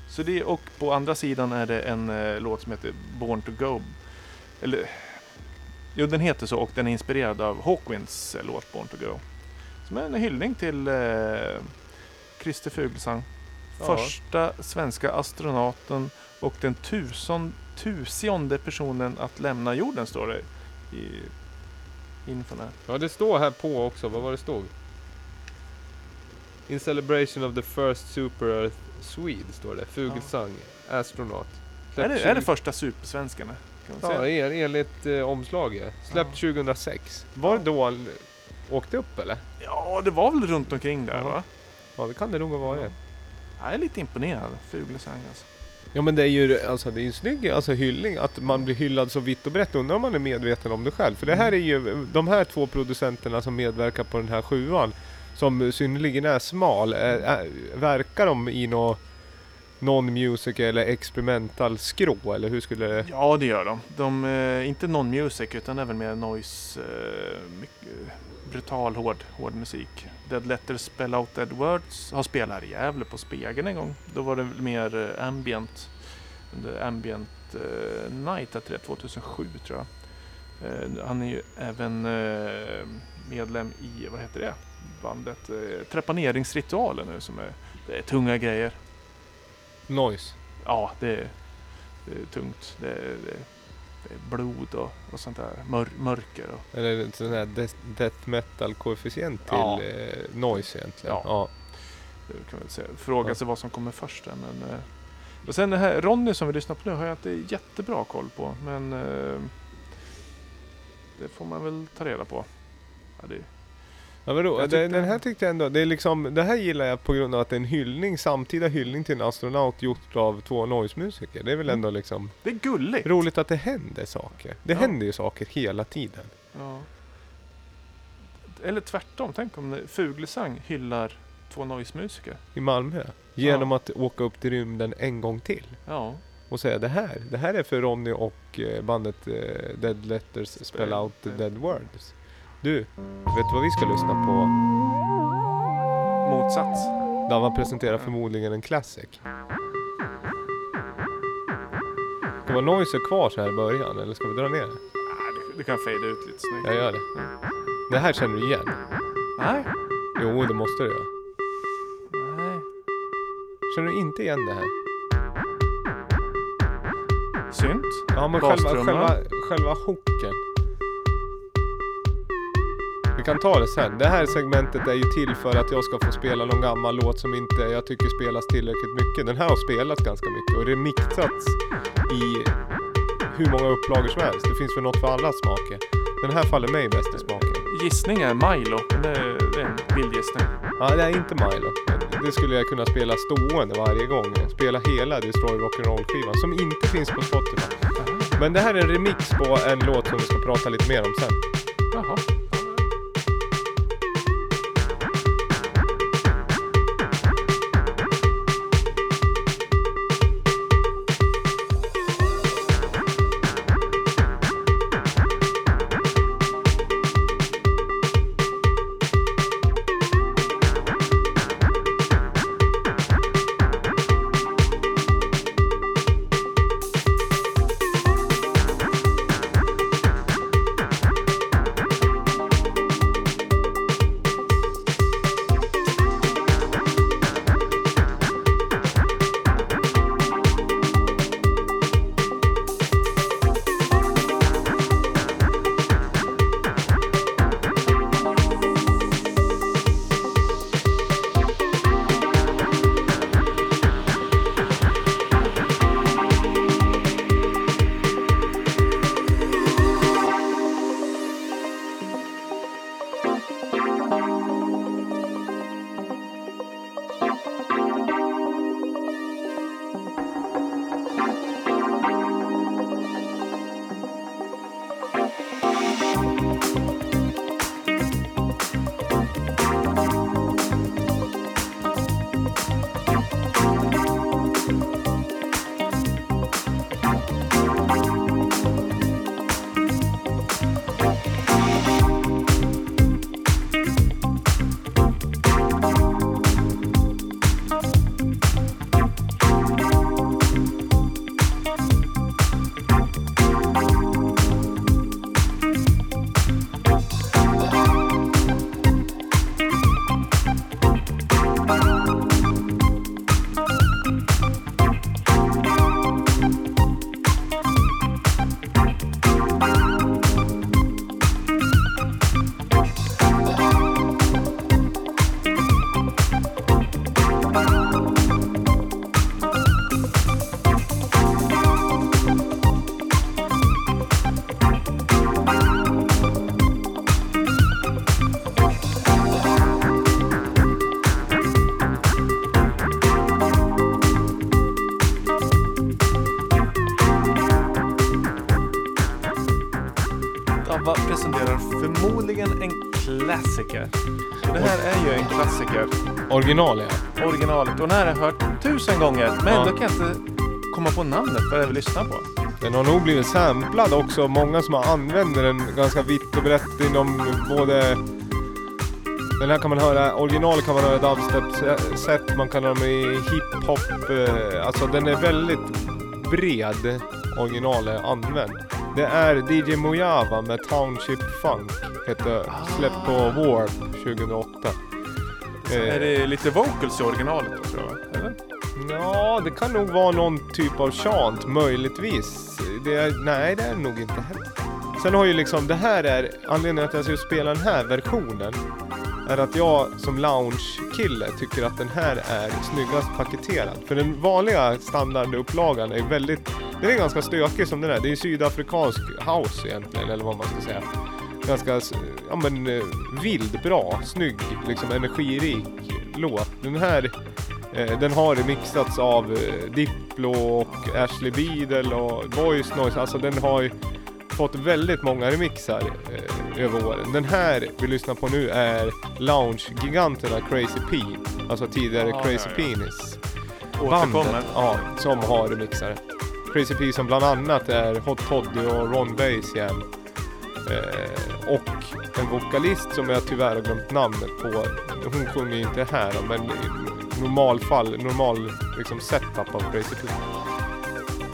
Så det, och på andra sidan är det en eh, låt som heter Born to Go. Eller, jo den heter så och den är inspirerad av Hawkwinds eh, låt Born to Go. Som är en hyllning till eh, Christer Fuglesang. Ja. Första svenska astronauten och den tusen, tusionde personen att lämna jorden står det i infon här. Ja, det står här på också. Vad var det stod? In celebration of the first super earth Swede står det. Fugelsang, astronaut. Är det, är det 20 första supersvenskarna? Kan man Ja, en- enligt eh, omslaget. Släppt 2006. Var det Ja. då han åkte upp eller? ja, det var väl runt omkring där Ja. va? Ja, det kan det nog ha varit. Jag är lite imponerad. Fuglesang alltså. Ja men det är ju alltså, det är en snygg alltså, hyllning, att man blir hyllad så vitt och brett. Undrar om man är medveten om det själv. För det här är ju, de här två producenterna som medverkar på den här sjuan, som synnerligen är smal, är, är, verkar de i något non-music eller experimental skrå, eller hur skulle det... Ja, det gör de. De eh, inte non-music utan även mer noise, eh, mycket brutal hård, hård musik. Dead Letters Spell Out Dead Words har spelat här i Gävle på Spegeln en gång. Då var det mer eh, ambient. Ambient eh, Night hette det 2007 tror jag. Eh, han är ju även eh, medlem i, vad heter det? Bandet eh, Trepaneringsritualen nu som är, det är tunga grejer. Noise. Ja, det är, det är tungt. Det är, det är blod och, och sånt där. Mör, mörker och Eller en sån här death, death metal koefficient till Ja. eh, noise egentligen. Ja. Ja. det kan man säga. Fråga Ja. sig vad som kommer först där, men eh, och sen det här Ronny som vi lyssnar på nu har jag inte jättebra koll på. Men eh, det får man väl ta reda på. Ja, det, Ja, men då, Jag det, tyckte- den här tyckte jag ändå, det är liksom, det här gillar jag på grund av att det är en hyllning, samtida hyllning till en astronaut gjort av två noise-musiker. Det är väl Mm. ändå liksom det är gulligt. roligt att det händer saker. Det Ja. händer ju saker hela tiden. Ja. Eller tvärtom, tänk om Fuglesang hyllar två noise-musiker. I Malmö. Genom att åka upp till rymden en gång till. Ja, och säga det här, det här är för Ronny och eh, bandet eh, Dead Letters Spell Out the Dead Words. Du, vet du vad vi ska lyssna på? Motsats. Dava presenterar förmodligen en classic. Ska vara noiser kvar så här i början eller ska vi dra ner det? Ah, du, du kan fade ut lite snyggt. Jag gör det. Det här känner du igen? Nej. Jo, det måste du göra. Nej. Känner du inte igen det här? Synt. Ja, men själva, Bastrumman. själva, själva hooken. Kan ta det sen. Det här segmentet är ju till för att jag ska få spela någon gammal låt som inte jag tycker spelas tillräckligt mycket. Den här har spelats ganska mycket och remixats i hur många upplagor som helst. Det finns väl något för alla smaker. Den här faller mig bäst i smaken. Gissning är Milo. Men det, är en vild gissning. Ja, det är inte Milo. Det skulle jag kunna spela stående varje gång. Spela hela Destroy Rock'n'Roll skivan som inte finns på Spotify. Men det här är en remix på en låt som vi ska prata lite mer om sen. ju en klassiker. Original ja. Originalet. Och den här har jag hört tusen gånger. Men Ja. då kan jag inte komma på namnet på det jag vill lyssna på. Den har nog blivit samplad också. Många som har använder den ganska vitt och brett inom både... Den här kan man höra, original kan man höra i dubstep-set, man kan höra dem i hiphop. Eh, alltså den är väldigt bred, original är använd. Det är DJ Mojava med Township Funk, heter, släppt på Warp 2008. Eh, Är det lite vocals i originalet då tror jag? Eller? Ja, det kan nog vara någon typ av chant, möjligtvis. Det är, nej, det är det nog inte heller. Sen har ju liksom, det här är, anledningen till att jag ska spela den här versionen är att jag som lounge-kille tycker att den här är snyggast paketerad. För den vanliga standardupplagan är väldigt, den är ganska stökig som den är. Det är sydafrikansk house egentligen, eller vad man ska säga. Ganska, ja men eh, vild, bra, snygg, liksom energirik låt. Den här Eh, den har remixats av eh, Diplo och Ashley Beadle och Voice Noise. Alltså den har ju fått väldigt många remixar eh, över åren. Den här vi lyssnar på nu är Lounge-giganterna Crazy P. Alltså tidigare Ja, Crazy ja, ja. Penis. Bandet, ja, som har remixare. Crazy P som bland annat är Hot Toddy och Ron Bass igen. Eh, och en vokalist som jag tyvärr har glömt namnet på. Hon sjunger ju inte här men i normalfall, normal liksom setup av Crazy P.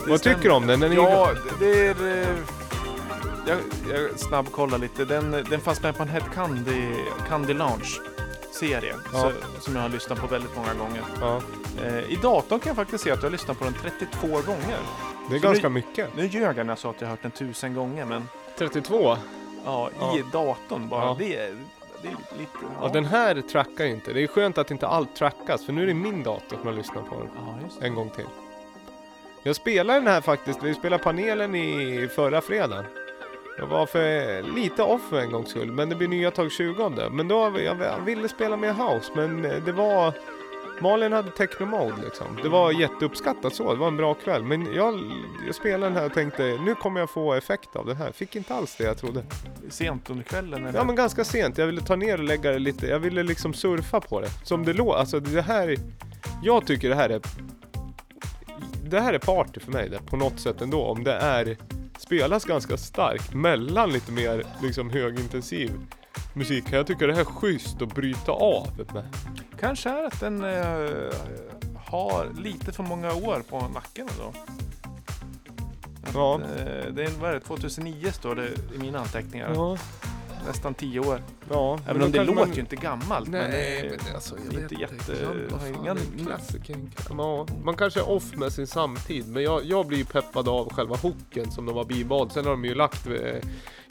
Vad tycker du om den? den är Ja, det är... eh, Jag, jag snabbkollar lite. Den, den fanns med på en Head Candy, Candy Lounge-serie. Ja. så- Som jag har lyssnat på väldigt många gånger. ja, Eh, I datorn kan jag faktiskt se att jag har lyssnat på den 32 gånger. det är Så ganska det- mycket. Nu ljög jag när jag sa att jag har hört den tusen gånger, men 32? ja, Ja. i datorn bara. Ja. Det, är, det är lite... Ja, den här trackar ju inte. Det är skönt att inte allt trackas, för nu är det min dator som jag lyssnar på den. Ja, en gång till. Jag spelade den här faktiskt, vi spelade panelen i förra fredagen. Jag var för lite off för en gångs skull, men det blir nya tag 20 Men då, jag, jag ville spela mer house, men det var... Malin hade techno mode liksom. Det var jätteuppskattat så, det var en bra kväll. Men jag, jag spelade den här och tänkte, nu kommer jag få effekt av det här. Fick inte alls det jag trodde. Sent under kvällen eller? Ja men ganska sent, jag ville ta ner och lägga det lite, jag ville liksom surfa på det. Som det låter, alltså det här, jag tycker det här är, det här är party för mig det, på något sätt ändå. Om det är, spelas ganska starkt mellan lite mer liksom högintensiv musik. Jag tycker det här är schysst att bryta av med. Kanske är att den eh, har lite för många år på nacken då. Ja. Eh, det är, vad är det, 2009 står det i mina anteckningar. Ja, Nästan 10 år. ja. Även om det låter man- ju inte gammalt. men Nej, det, men alltså jag inte vet jätte- inte. Ja, man kanske är off med sin samtid, men jag, jag blir ju peppad av själva hooken som de har bibehållit. Sen har de ju lagt, eh,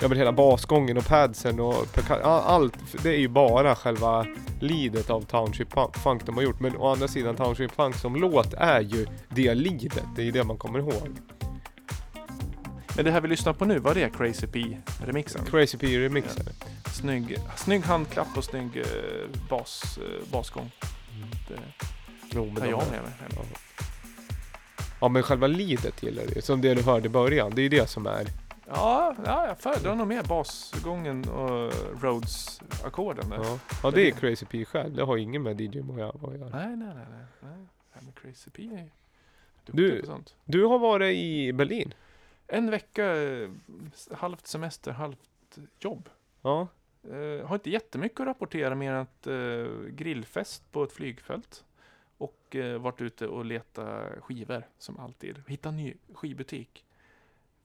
ja men hela basgången och padsen och allt. Det är ju bara själva lidet av Township Funk de har gjort. Men å andra sidan Township Funk som låt är ju det lidet. Det är ju det man kommer ihåg. Men det här vi lyssnar på nu, var det Crazy P-remixen? Crazy P remixer. Snygg, snygg handklapp och snygg eh, bas, eh, basgång. Det Jo, men tar jag med mig. Ja. ja men själva lidet gillar du ju. Som det du hörde i början. Det är ju det som är Ja, ja jag föredrar nog mer basgången och Rhodes-ackorden där. Ja, ja det är Crazy P själv. Det har ingen med DJ Mojave att göra. Nej, nej, nej. nej, nej. Ja, men Crazy P är Du- på sånt. Du har varit i Berlin? En vecka, eh, halvt semester, halvt jobb. Ja. Eh, har inte jättemycket att rapportera mer än att eh, grillfest på ett flygfält. Och eh, varit ute och leta skivor som alltid. Hitta en ny skivbutik.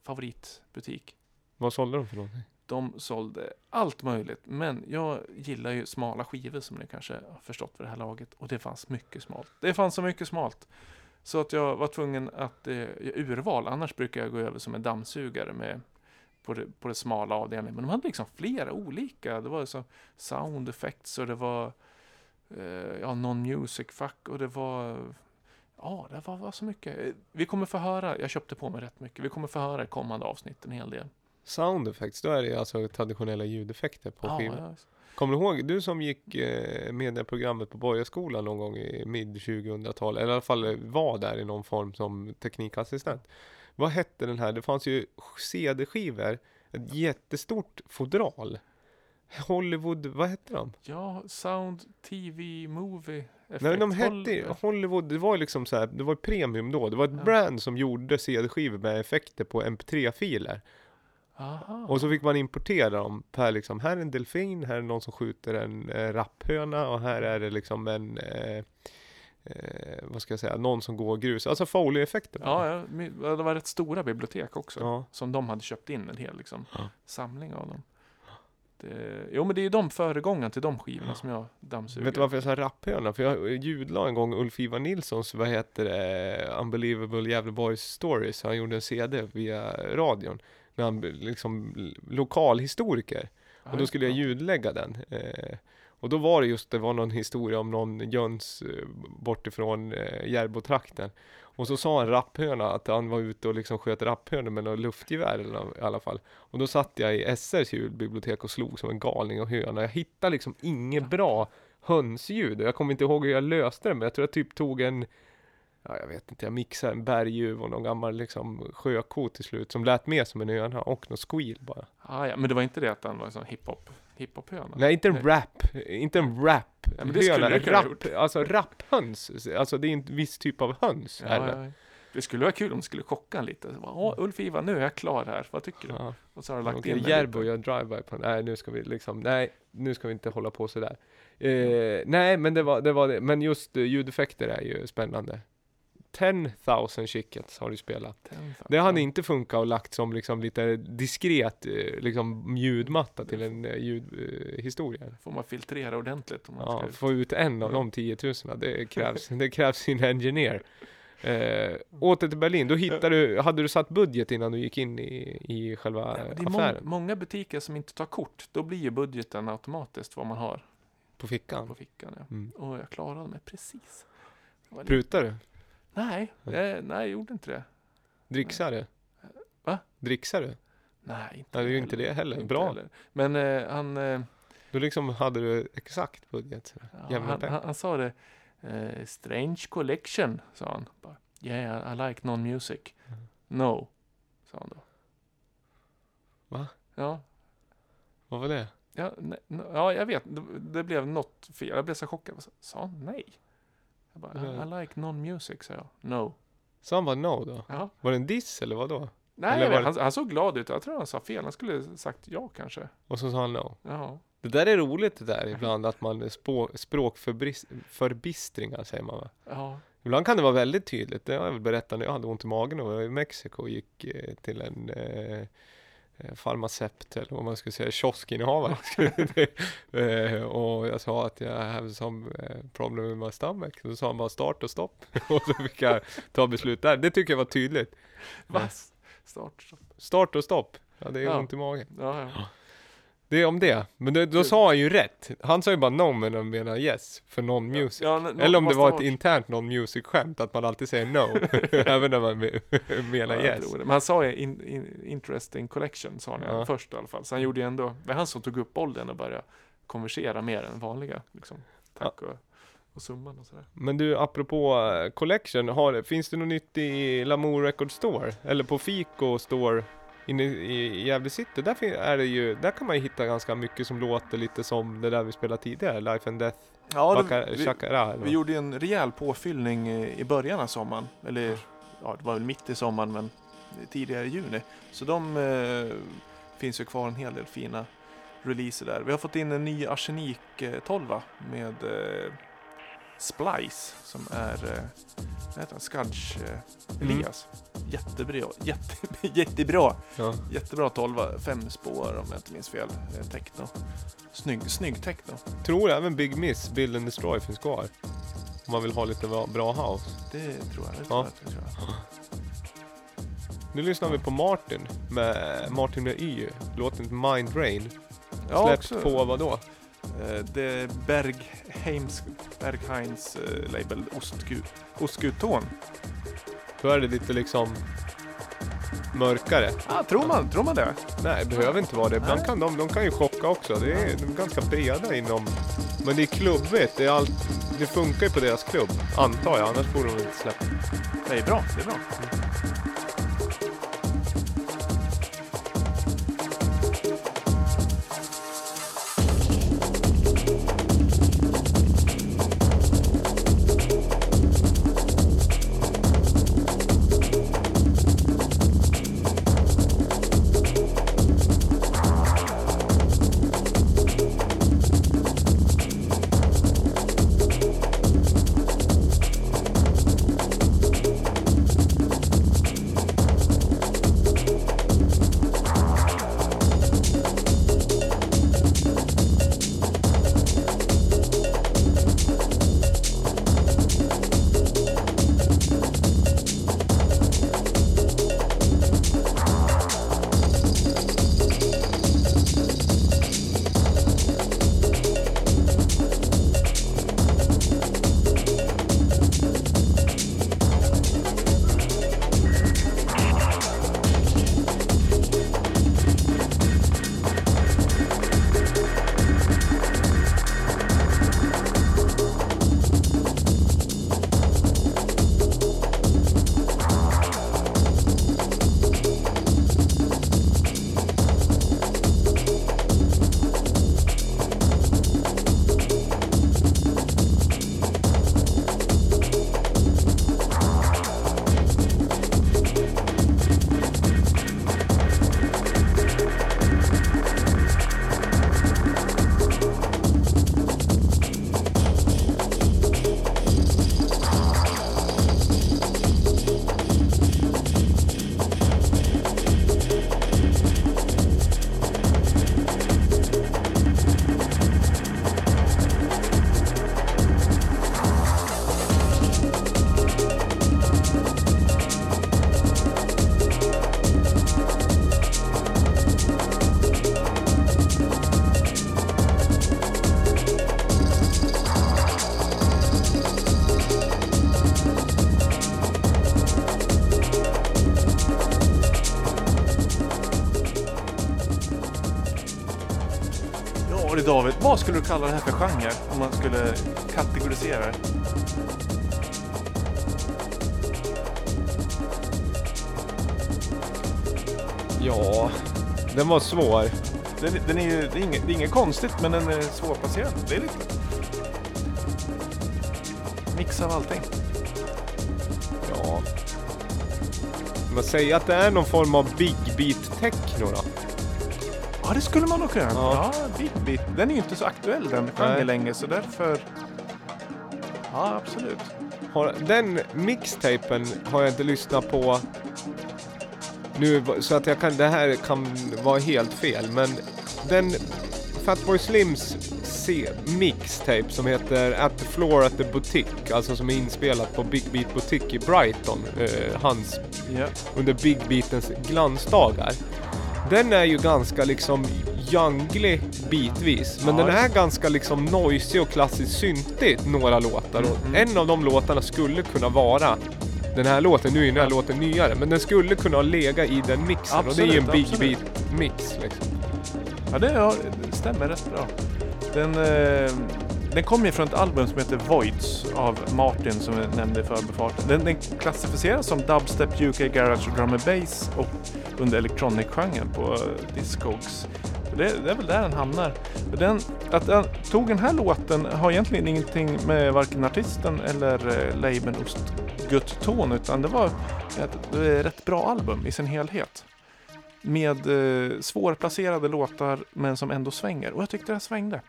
Favoritbutik. Vad sålde de för någonting? De sålde allt möjligt. Men jag gillar ju smala skivor som ni kanske har förstått för det här laget. Och det fanns mycket smalt. Det fanns så mycket smalt. Så att jag var tvungen att eh, urval. Annars brukar jag gå över som en dammsugare med på det, på det smala avdelningen. Men de hade liksom flera olika. Det var så sound effects och det var eh, ja, non-music fack och det var Ja, det var, var så mycket. Eh, Vi kommer få höra, jag köpte på mig rätt mycket. Vi kommer få höra i kommande avsnitt en hel del. Sound effects, då är det alltså traditionella ljudeffekter på Ja, skivan. ja, Kommer du ihåg, du som gick eh, medieprogrammet på Borgaskolan någon gång i mid 2000-tal, eller i alla fall var där i någon form som teknikassistent. Vad hette den här? Det fanns ju CD-skivor, ett jättestort fodral. Hollywood, vad hette de? Ja, sound, TV, movie, effekt. Nej, de hette ju- Hollywood, det var ju liksom så här, det var premium då. Det var ett Ja. brand som gjorde CD-skivor med effekter på MP3-filer. Aha. Och så fick man importera dem per liksom, här är en delfin, här är någon som skjuter en eh, rapphöna och här är det liksom en, eh, eh, vad ska jag säga, någon som går grus. Alltså Foley-effekter. Ja, ja, det var rätt stora bibliotek också. Ja. Som de hade köpt in en hel liksom, Ja. samling av dem. Det, jo, men det är ju de föregångarna till de skivorna som jag dammsuger. Vet du varför jag sa rapphöna? För jag ljudlade en gång Ulf-Ivar Nilssons, vad heter det, Unbelievable Gävleborgs Stories. Han gjorde en CD via radion. När han liksom lokalhistoriker. Och då skulle jag ja. ljudlägga den. Eh, och då var det just, det var någon historia om någon Jöns eh, bortifrån eh, Järbo-trakten. Och så sa en rapphöna att han var ute och liksom sköt rapphönor med något luftgevär eller i alla fall. Och då satt jag i SRs ljudbibliotek och slog som en galning och höna. Jag hittade liksom inget bra hönsljud. Jag kommer inte ihåg hur jag löste det, men jag tror jag typ tog en Ja, jag vet inte, jag mixade en berguv och någon gammal liksom sjöko till slut som lät mer som en höna och något squeal bara. Ah, ja, men det var inte det att den var en sån hiphop, hiphop-höna? Nej, inte en rap. Inte en rap. Ja, men det skulle höna. du kunna ha rap, alltså rapphöns. Alltså det är en viss typ av höns. Ja, det. ja, Det skulle vara kul om det skulle chocka en lite. Åh, Ulf Ivan, nu är jag klar här. Vad tycker du? Ja. Och så har du lagt Okej, in Järbo gör drive-by på Nej, nu ska vi liksom, nej, nu ska vi inte hålla på sådär. Eh, nej, men det var det, var det. Men just eh, ljudeffekter är ju spännande. 10,000 chickens har du spelat. Det hade inte funkat och lagt som liksom lite diskret eh, liksom ljudmatta till en eh, ljudhistoria. Får man filtrera ordentligt om man Ja, ska... få ut en av de 10 000, det krävs, det krävs sin engineer. Eh, åter till Berlin, då hittade du, hade du satt budget innan du gick in i, i själva men det är må- affären? många butiker som inte tar kort. Då blir ju budgeten automatiskt vad man har På fickan? på fickan. Ja. Mm. Och jag klarade mig precis. Prutar du? Nej, eh, nej, jag gjorde inte det. Dricksar du? Va? Dricksar du? Nej, inte Nej, det är ju inte det heller. Bra. heller. Men eh, han, eh, Då liksom hade du exakt budget. ja, han, han, han sa det. Eh, strange collection, sa han. Bara, yeah, I like non-music. Mm. No, sa han då. Va? Ja, Vad var det? ja, no, ja jag vet. Det, det blev något fel. Jag blev så chockad. Sa han nej? Jag bara, I, I like non-music, sa jag. No. Så han bara no då? Ja. Var det en diss eller vad då? Nej, Eller var han, han såg glad ut. Jag tror han sa fel. Han skulle sagt ja kanske. Och så sa han no. Ja. Det där är roligt det där ibland att man spå- språkförbistringar säger man va? Ja. Ibland kan det vara väldigt tydligt. Det har jag väl berättat när jag hade ont i magen och var i Mexiko och gick eh, till en eh, farmaceut eller vad man ska säga, kioskinnehavare. eh, och jag sa att jag have some eh, problem with my stomach. Då sa han bara start och stopp. och så fick jag ta beslut där. Det tycker jag var tydligt. Va? Start. stopp. Start och stopp. Ja, det är Ja. ont i magen. Ja, ja. Det är om det. Men det, då sa han ju rätt. Han sa ju bara no men han menar yes för non-music. Ja, n- Eller om det var ett internt non-music skämt att man alltid säger no. även när man me- menar Ja, yes. Men han sa ju in, in, interesting collection, sa han Ja. ja. först i alla fall. Så han gjorde ju ändå, det var han som tog upp bollen och började konversera mer än vanliga. Liksom. Tack och, och summan och sådär. Men du, apropå eh, collection, har, finns det något nytt i Lamour Record Store? Eller på Fico Store inne i Gävle City? Där, är det ju, där kan man ju hitta ganska mycket som låter lite som det där vi spelade tidigare, Life and Death, Ja, Baka- vi, Chakara. vi gjorde ju en rejäl påfyllning i början av sommaren. Eller ja, det var väl mitt i sommaren men tidigare i juni. Så de eh, finns ju kvar en hel del fina releaser där. Vi har fått in en ny Arsenik eh, 12 med eh, Splice som är eh? Skadge eh, Mm. Jättebra, jätte, jättebra, Ja. jättebra 12, fem spår om jag inte minns fel. Eh, techno. Snygg, snygg techno. Tror även Big Miss, Build and Destroy finns kvar. Om man vill ha lite bra, bra house. Det tror jag. Det Ja. tror jag, det tror jag. Nu lyssnar vi på Martin, med Martin med Y, låten Mind Rain. Ja, Släppt också. på vad då? Eh, Det är Bergheims, Bergheims eh, label Ostgudton. Då är det lite liksom mörkare. Ah, tror, man, tror man det? Nej, det behöver inte vara det. Ibland kan de, de kan ju chocka också. Det är, de är ganska breda inom... Men det är klubbigt. Det, är allt, det funkar ju på deras klubb, antar jag. Annars borde de inte släppa. Det är bra. Det är bra. Kalla det här för genre? Om man skulle kategorisera det. Ja, den var svår. Den, den är ju, det, är inget, det är inget konstigt, men den är svårplacerad. Det är lite... Mix av allting. Ja. Man säger att det är någon form av big beat techno då. Ja, det skulle man nog kunna. Ja. Ja, Big Beat. Den är ju inte så aktuell den genren längre, så därför... Ja, absolut. Har, den mixtapen har jag inte lyssnat på nu så att jag kan, det här kan vara helt fel men den Fatboy Slims mixtape som heter At the Floor at the Boutique, alltså som är inspelat på Big Beat Boutique i Brighton, eh, hans Ja. under Big Beatens glansdagar. Den är ju ganska liksom junglig bitvis, men Ja, den är ganska liksom noisy och klassiskt syntig några låtar. Och Mhm. en av de låtarna skulle kunna vara den här låten, nu är den här låten nyare, men den skulle kunna legat i den mixen och det är ju en Absolut, Big absolut. Beat mix liksom. Ja, det, ja, det stämmer rätt bra. Den, eh, den kommer ju från ett album som heter Voids av Martin som jag nämnde i förbifarten. Den, den klassificeras som dubstep, UK garage och drum and bass och under electronic-genren på eh, Discogs. Det, det är väl där den hamnar. Den, att den tog den här låten har egentligen ingenting med varken artisten eller eh, labeln Ostgutton utan det var ett, ett rätt bra album i sin helhet med eh, svårplacerade låtar men som ändå svänger. Och jag tyckte det här svängde.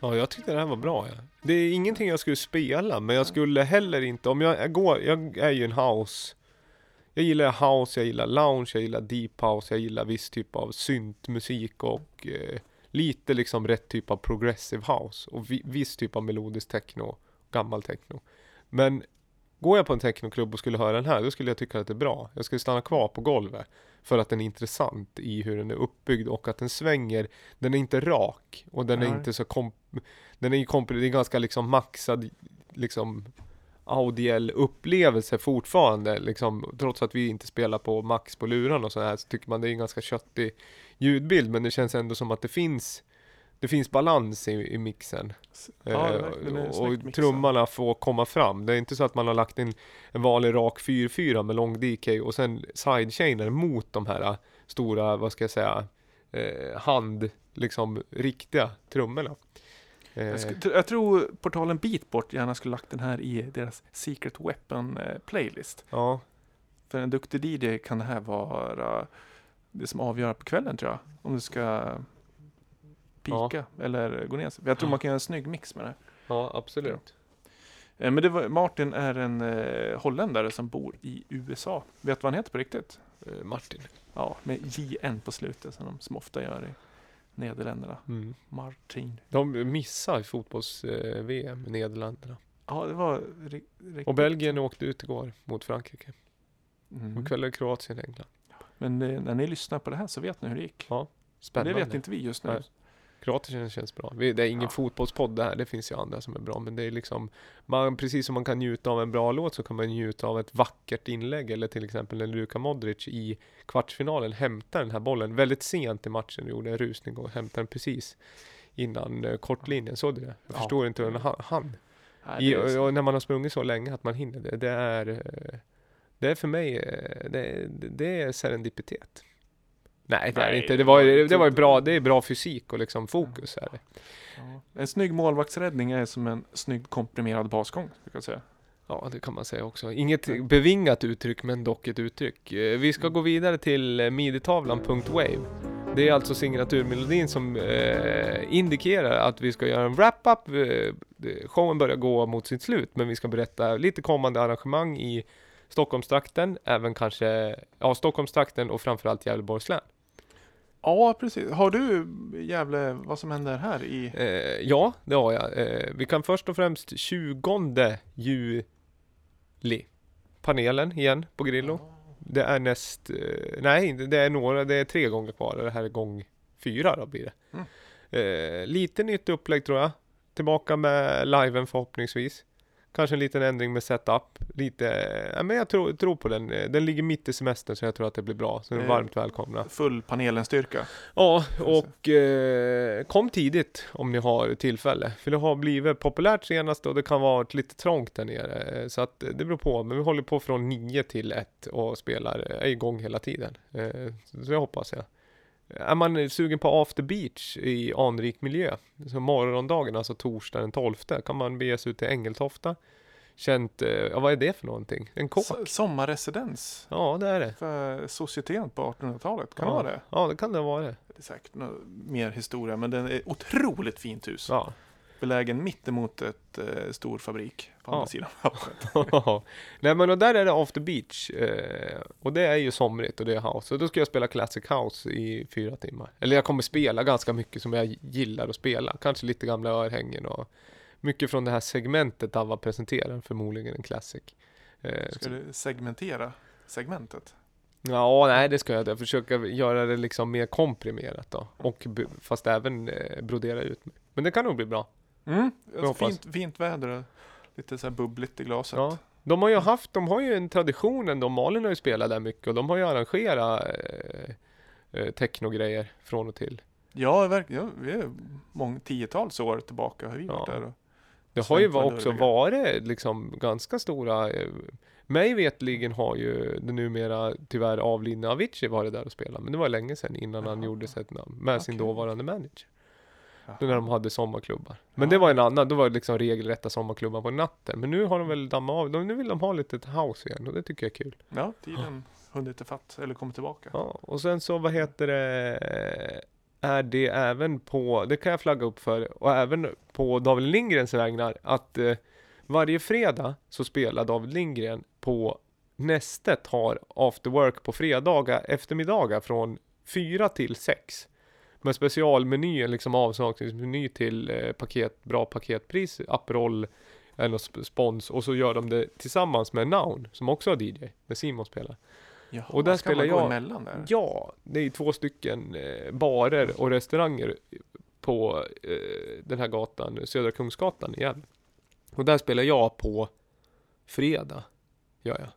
Ja, jag tyckte det här var bra. Ja. Det är ingenting jag skulle spela, men jag skulle heller inte, om jag går, jag är ju en house. Jag gillar house, jag gillar lounge, jag gillar deep house, jag gillar viss typ av syntmusik och eh, lite liksom rätt typ av progressive house och vi, viss typ av melodisk techno, gammal techno. Men går jag på en technoklubb och skulle höra den här, då skulle jag tycka att det är bra. Jag skulle stanna kvar på golvet för att den är intressant i hur den är uppbyggd och att den svänger. Den är inte rak och den är Nej. inte så komp... Den är ju komp... Det är ganska liksom maxad liksom audiell upplevelse fortfarande liksom trots att vi inte spelar på max på luran och så här så tycker man det är en ganska köttig ljudbild men det känns ändå som att det finns det finns balans i, i mixen. Ja, Eh, och trummarna får komma fram. Det är inte så att man har lagt in en vanlig rak 4-4 med lång DK och sen sidechainer mot de här eh, stora, vad ska jag säga, eh, hand, liksom riktiga trummorna. Eh, Jag, sk- jag tror portalen Beatport gärna skulle lagt den här i deras Secret Weapon eh, playlist. ja, För en duktig DJ kan det här vara det som avgör på kvällen tror jag. Om du ska pika eller gå ner sig. Jag tror Ja. man kan göra en snygg mix med det. ja, absolut. Eh, Men det var, Martin är en eh, holländare som bor i USA. Vet du vad han heter på riktigt? Eh, Martin. Ja, med JN på slutet som de som ofta gör i Nederländerna. Mm. Martin. De missar fotbolls-VM i Nederländerna. Ja, det var ri- riktigt. Och Belgien åkte ut igår mot Frankrike. Mm. Och det Kroatien, England. Men eh, när ni lyssnar på det här så vet ni hur det gick. Ja, spännande. Det vet inte vi just nu. Nej. Kroatien känns bra. Vi- Det är ingen Ja. fotbollspodd det här, det finns ju andra som är bra. Men det är liksom, man, precis som man kan njuta av en bra låt så kan man njuta av ett vackert inlägg. Eller till exempel när Luka Modric i kvartsfinalen hämtar den här bollen väldigt sent i matchen. Gjorde en rusning och hämtade den precis innan eh, kortlinjen. Såg du det? Jag Ja. förstår inte hur han hann. I, och, när man har sprungit så länge att man hinner det. Det är, eh, det är för mig, eh, det- det är serendipitet. Nej, det är inte. Det det var, inte- det var ju bra, det är bra fysik och liksom fokus är det. ja. En snygg målvaktsräddning är som en snygg komprimerad basgång. Jag säga. Ja, det kan man säga också. Inget bevingat uttryck, men dock ett uttryck. Eh, Vi ska gå vidare till eh, miditavlan.wave. Det är alltså signaturmelodin som eh, indikerar att vi ska göra en wrap-up. Eh, det- showen börjar gå mot sitt slut, men vi ska berätta lite kommande arrangemang i Stockholmstrakten, även kanske, ja, Stockholmstrakten och framförallt Gävleborgs län. Ja, precis. Har du Gävle, vad som händer här i... Eh, ja, det har jag. Eh, vi kan först och främst 20 juli. Panelen igen på Grillo. Det är näst, eh, nej det är några, det är tre gånger kvar. Det här är gång fyra då blir det. Mm. Eh, lite nytt upplägg tror jag. Tillbaka med liven förhoppningsvis. Kanske en liten ändring med setup. Lite, ja, men jag tror, tror på den. Den ligger mitt i semestern så jag tror att det blir bra. Så ni är Eh, varmt välkomna. Full panelen-styrka. Ja, och eh, kom tidigt om ni har tillfälle. För det har blivit populärt senast och det kan vara lite trångt där nere. Eh, Så att eh, det beror på. Men vi håller på från 9 till 1 och spelar, eh, är igång hela tiden. Eh, Så jag hoppas jag. Är man sugen på after beach i anrik miljö, så morgondagen, alltså torsdag den 12, kan man bege sig ut till Ängeltofta. Känt, eh, ja vad är det för någonting? En kåk? S- sommarresidens. Ja, det är det. För societeten på 1800-talet. Kan ja. det vara det? Ja, det kan det vara det. Det är säkert mer historia, men det är ett otroligt fint hus. Ja. Belägen mitt emot ett eh, stor fabrik på Ja. andra sidan vattnet. Nej men och där är det After Beach eh, Och det är ju somrigt och det är house Och då ska jag spela Classic House i fyra timmar Eller jag kommer spela ganska mycket som jag gillar att spela Kanske lite gamla örhängen och Mycket från det här segmentet Ava presenterar Förmodligen en Classic eh, Ska så- du segmentera segmentet? Ja, nej det ska jag inte. Försöka göra det liksom mer komprimerat då. Och b- fast även eh, brodera ut mig. Men det kan nog bli bra. Mm. Hoppas. Fint, fint väder lite så här bubbligt i glaset. Ja. De har ju haft, de har ju en tradition ändå. Malin har ju spelat där mycket och de har ju arrangerat eh, eh, technogrejer från och till. Ja, verkligen. Ja, vi är många tiotals år tillbaka har vi varit Ja. där. Och, Det har ju också varit liksom ganska stora eh, mig vetligen har ju det numera tyvärr avlidna Avicii varit där och spelat. Men det var länge sedan innan han Jaha. gjorde sig ett namn med sin Okej. dåvarande manager. Jaha. När de hade sommarklubbar. Men Ja. det var en annan, då var det liksom regelrätta sommarklubbar på natten. Men nu har de väl dammat av, de, nu vill de ha lite house igen och det tycker jag är kul. Ja, tiden hunnit ifatt eller kommit tillbaka. Ja, och sen så vad heter det, är det även på, det kan jag flagga upp för, och även på David Lindgrens vägnar, att eh, varje fredag så spelar David Lindgren på Nästet har after work på fredagar eftermiddagar från 4 till 6. Med specialmenyer, liksom avsakningsmeny till eh, paket, bra paketpris, Aperol eller något sp- spons och så gör de det tillsammans med Noun som också har DJ, när Simon spelar. Jaha, Och där ska man spelar gå jag- emellan där? Ja, det är två stycken eh, barer och restauranger på eh, den här gatan, Södra Kungsgatan igen. Och där spelar jag på fredag, gör jag.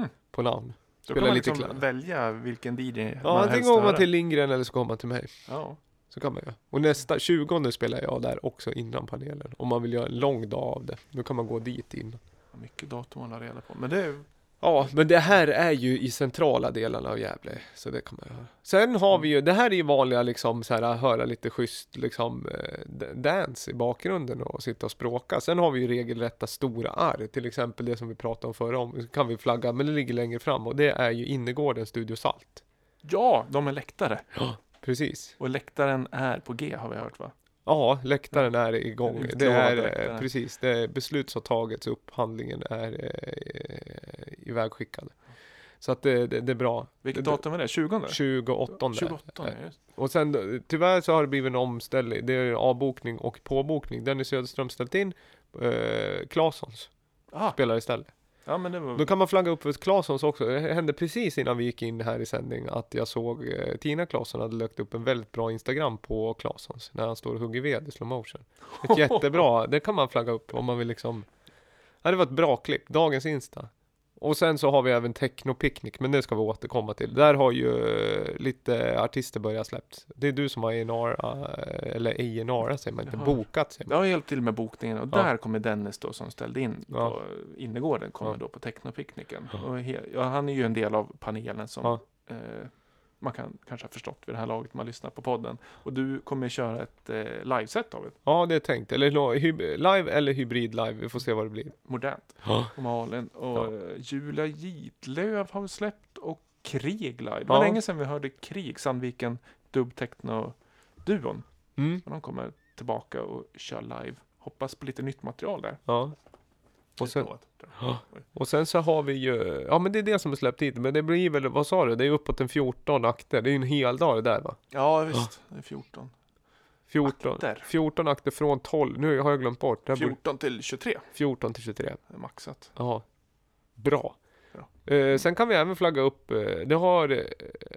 Hmm. På namn. Då spelar kan man lite liksom välja vilken DJ Ja, man antingen helst går man höra. till Lindgren eller så går man till mig. Ja. Så kan man göra. Och nästa, 20 spelar jag där också innan panelen. Om man vill göra en lång dag av det. Då kan man gå dit innan. Mycket datum att hålla reda på. Men det är Ja, men det här är ju i centrala delarna av Gävle, så det kan man göra. Sen har vi ju, det här är ju vanliga liksom så här, höra lite schysst liksom eh, dance i bakgrunden och sitta och språka. Sen har vi ju regelrätta stora arr, till exempel det som vi pratade om förra om, kan vi flagga, men det ligger längre fram och det är ju innergården Studio Salt. Ja, de är läktare. Precis. Och läktaren är på G har vi hört va? Ja, läktaren är igång. Det är eh, precis, det är beslut som tagits, upphandlingen är eh, ivägskickad. Så att det, det, det är bra. Vilket datum är det? 20? 28. 28 ja, just. Och sen då, tyvärr så har det blivit en omställning. Det är avbokning och påbokning. Dennis Söderström ställt in. Eh, Claessons spelar istället. Ja men det var... Då kan man flagga upp för Claessons också. Det hände precis innan vi gick in här i sändning att jag såg eh, Tina Claesson hade lagt upp en väldigt bra Instagram på Claessons när han står och hugger ved i slow motion. Ett jättebra, det kan man flagga upp om man vill liksom. Ja, det var ett bra klipp, dagens Insta. Och sen så har vi även Techno Picnic, men det ska vi återkomma till. Där har ju eh, lite artister börjat släppts. Det är du som har A&R, eh, eller A&R säger man inte, Jaha. bokat säger Jag man. har hjälpt till med bokningen och Ja. där kommer Dennis då som ställde in Ja. på innergården kommer Ja. då på Technopikniken. Ja. Och he- ja, han är ju en del av panelen som Ja. eh, man kan kanske ha förstått vid det här laget man lyssnar på podden. Och du kommer köra ett eh, liveset David. Ja, det är tänkt. Eller live eller hybrid live, vi får se vad det blir. Modernt. Ja. Och Malin. Och Ja. eh, Julia Gitlöv har vi släppt och Krig live. Det var Ja. länge sedan vi hörde Krig, Sandviken Dub-Techno-duon. Mm. De kommer tillbaka och kör live. Hoppas på lite nytt material där. Ja. Och sen, Lovat. och sen så har vi ju, ja men det är det som är släppt hit, men det blir väl, vad sa du, det är uppåt en 14 akter, det är ju en hel dag det där va? Ja, visst. Det är 14. 14, Akter. 14 akter från 12, nu har jag glömt bort, det här borde- 14 till 23 14 till 23. är maxat. Ja. Bra. Bra. Eh, sen kan vi även flagga upp, eh, det har eh,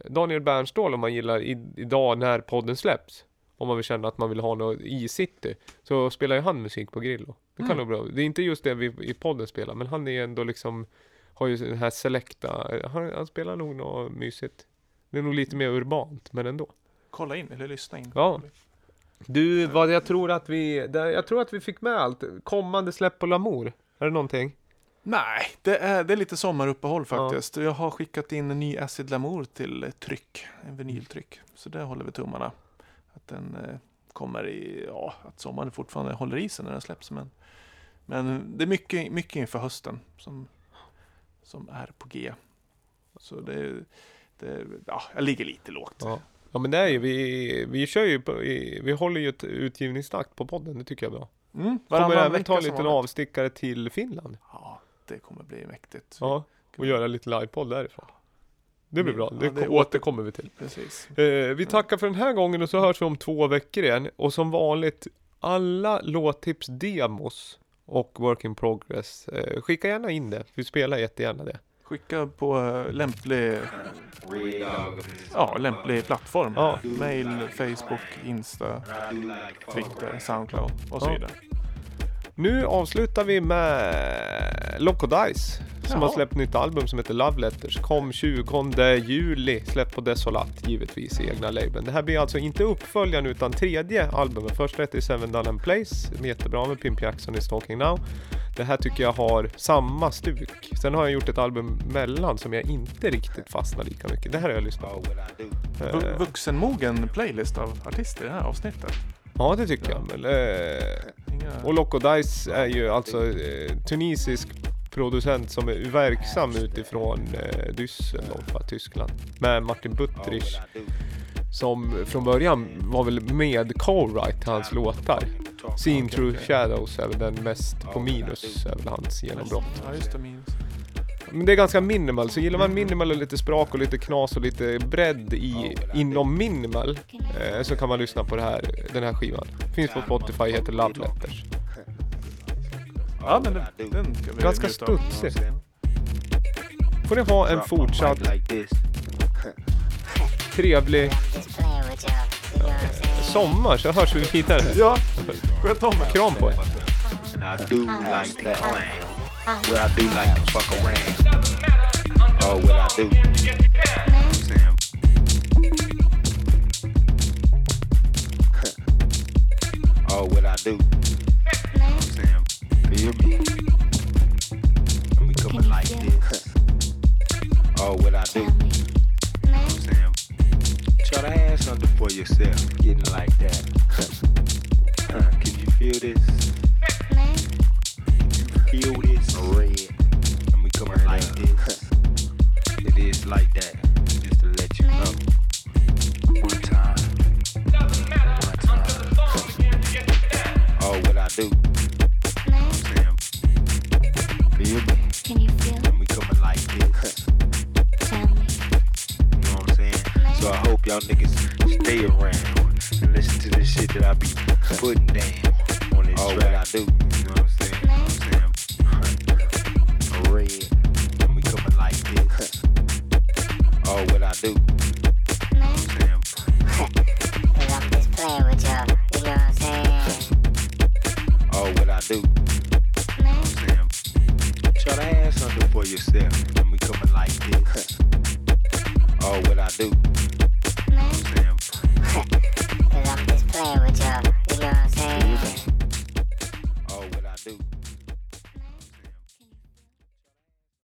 Daniel Bernståhl om man gillar i, idag när podden släpps. om man vill känna att man vill ha något i city, så spelar ju han musik på Grillo. Det kan Mm. nog bra. Det är inte just det vi i podden spelar, men han är ändå liksom, har ju den här selecta, han, han spelar nog något mysigt. Det är nog lite mer urbant, men ändå. Kolla in, eller lyssna in. Ja. Du, vad jag tror att vi, där, jag tror att vi fick med allt. Kommande släpp på Lamour. Är det någonting? Nej, det är, det är lite sommaruppehåll faktiskt. Jag har skickat in en ny Acid Lamour till tryck, en vinyltryck. Så det håller vi tummarna. Att den eh, kommer i, ja, att sommaren fortfarande håller i sig när den släpps. Men, men det är mycket, mycket inför hösten som, som är på G. Så det, det, ja, jag ligger lite lågt. Ja. Ja men det är ju, vi, vi kör ju på, vi håller ju ett utgivningstakt på podden, det tycker jag är bra. Mm, Kommer även ta en liten avstickare till Finland. Ja, det kommer bli mäktigt. Ja, och göra lite livepodd därifrån. Det blir bra, det, Ja, det ko- återkommer vi till. Precis. Eh, vi tackar för den här gången och så hörs vi om två veckor igen. Och som vanligt, alla låttips, demos och work in progress, eh, skicka gärna in det. Vi spelar jättegärna det. Skicka på eh, lämplig, ja, lämplig plattform. Ja. Mail, Facebook, Insta, Twitter, Soundcloud och så Ja. Nu avslutar vi med Loco Dice som Jaha. har släppt nytt album som heter Love Letters. Kom 20 juli, släppt på Desolat givetvis i egna labeln. Det här blir alltså inte uppföljaren utan tredje albumet. Första heter Seven Done and Place, jättebra med Pimp Jackson i Stalking Now. Det här tycker jag har samma stuk. Sen har jag gjort ett album mellan som jag inte riktigt fastnar lika mycket. Det här har jag lyssnat på. Eh, Vuxenmogen playlist av artister i det här avsnittet. Ja, det tycker jag. Men, eh. Och Loco Dice är ju alltså eh, tunisisk producent som är verksam utifrån eh, Düsseldorf, Tyskland. Med Martin Buttrich som från början var väl med co-write hans låtar. Seen Through Shadows är väl den mest på minus, är väl hans genombrott. Ja, just det. Minns. Men det är ganska minimal, så gillar man minimal och lite sprak och lite knas och lite bredd i, inom minimal eh, så kan man lyssna på det här, den här skivan. Finns på Spotify, heter Love Letters. Ja, men den, den ska vi Ganska njuta av. studsig. Får ni ha en fortsatt trevlig sommar så hörs vi vidare. Ja, sköt om er. Kram på er. And I do like that. What I do like to fuck around. Oh, what I do. Sam. oh, what I do. Sam. Feel me? Let me coming like this. Oh, what I do. Sam. Try to have something for yourself. Getting like that. Huh, Can you feel this? feel this red. And we coming like this. It is like that.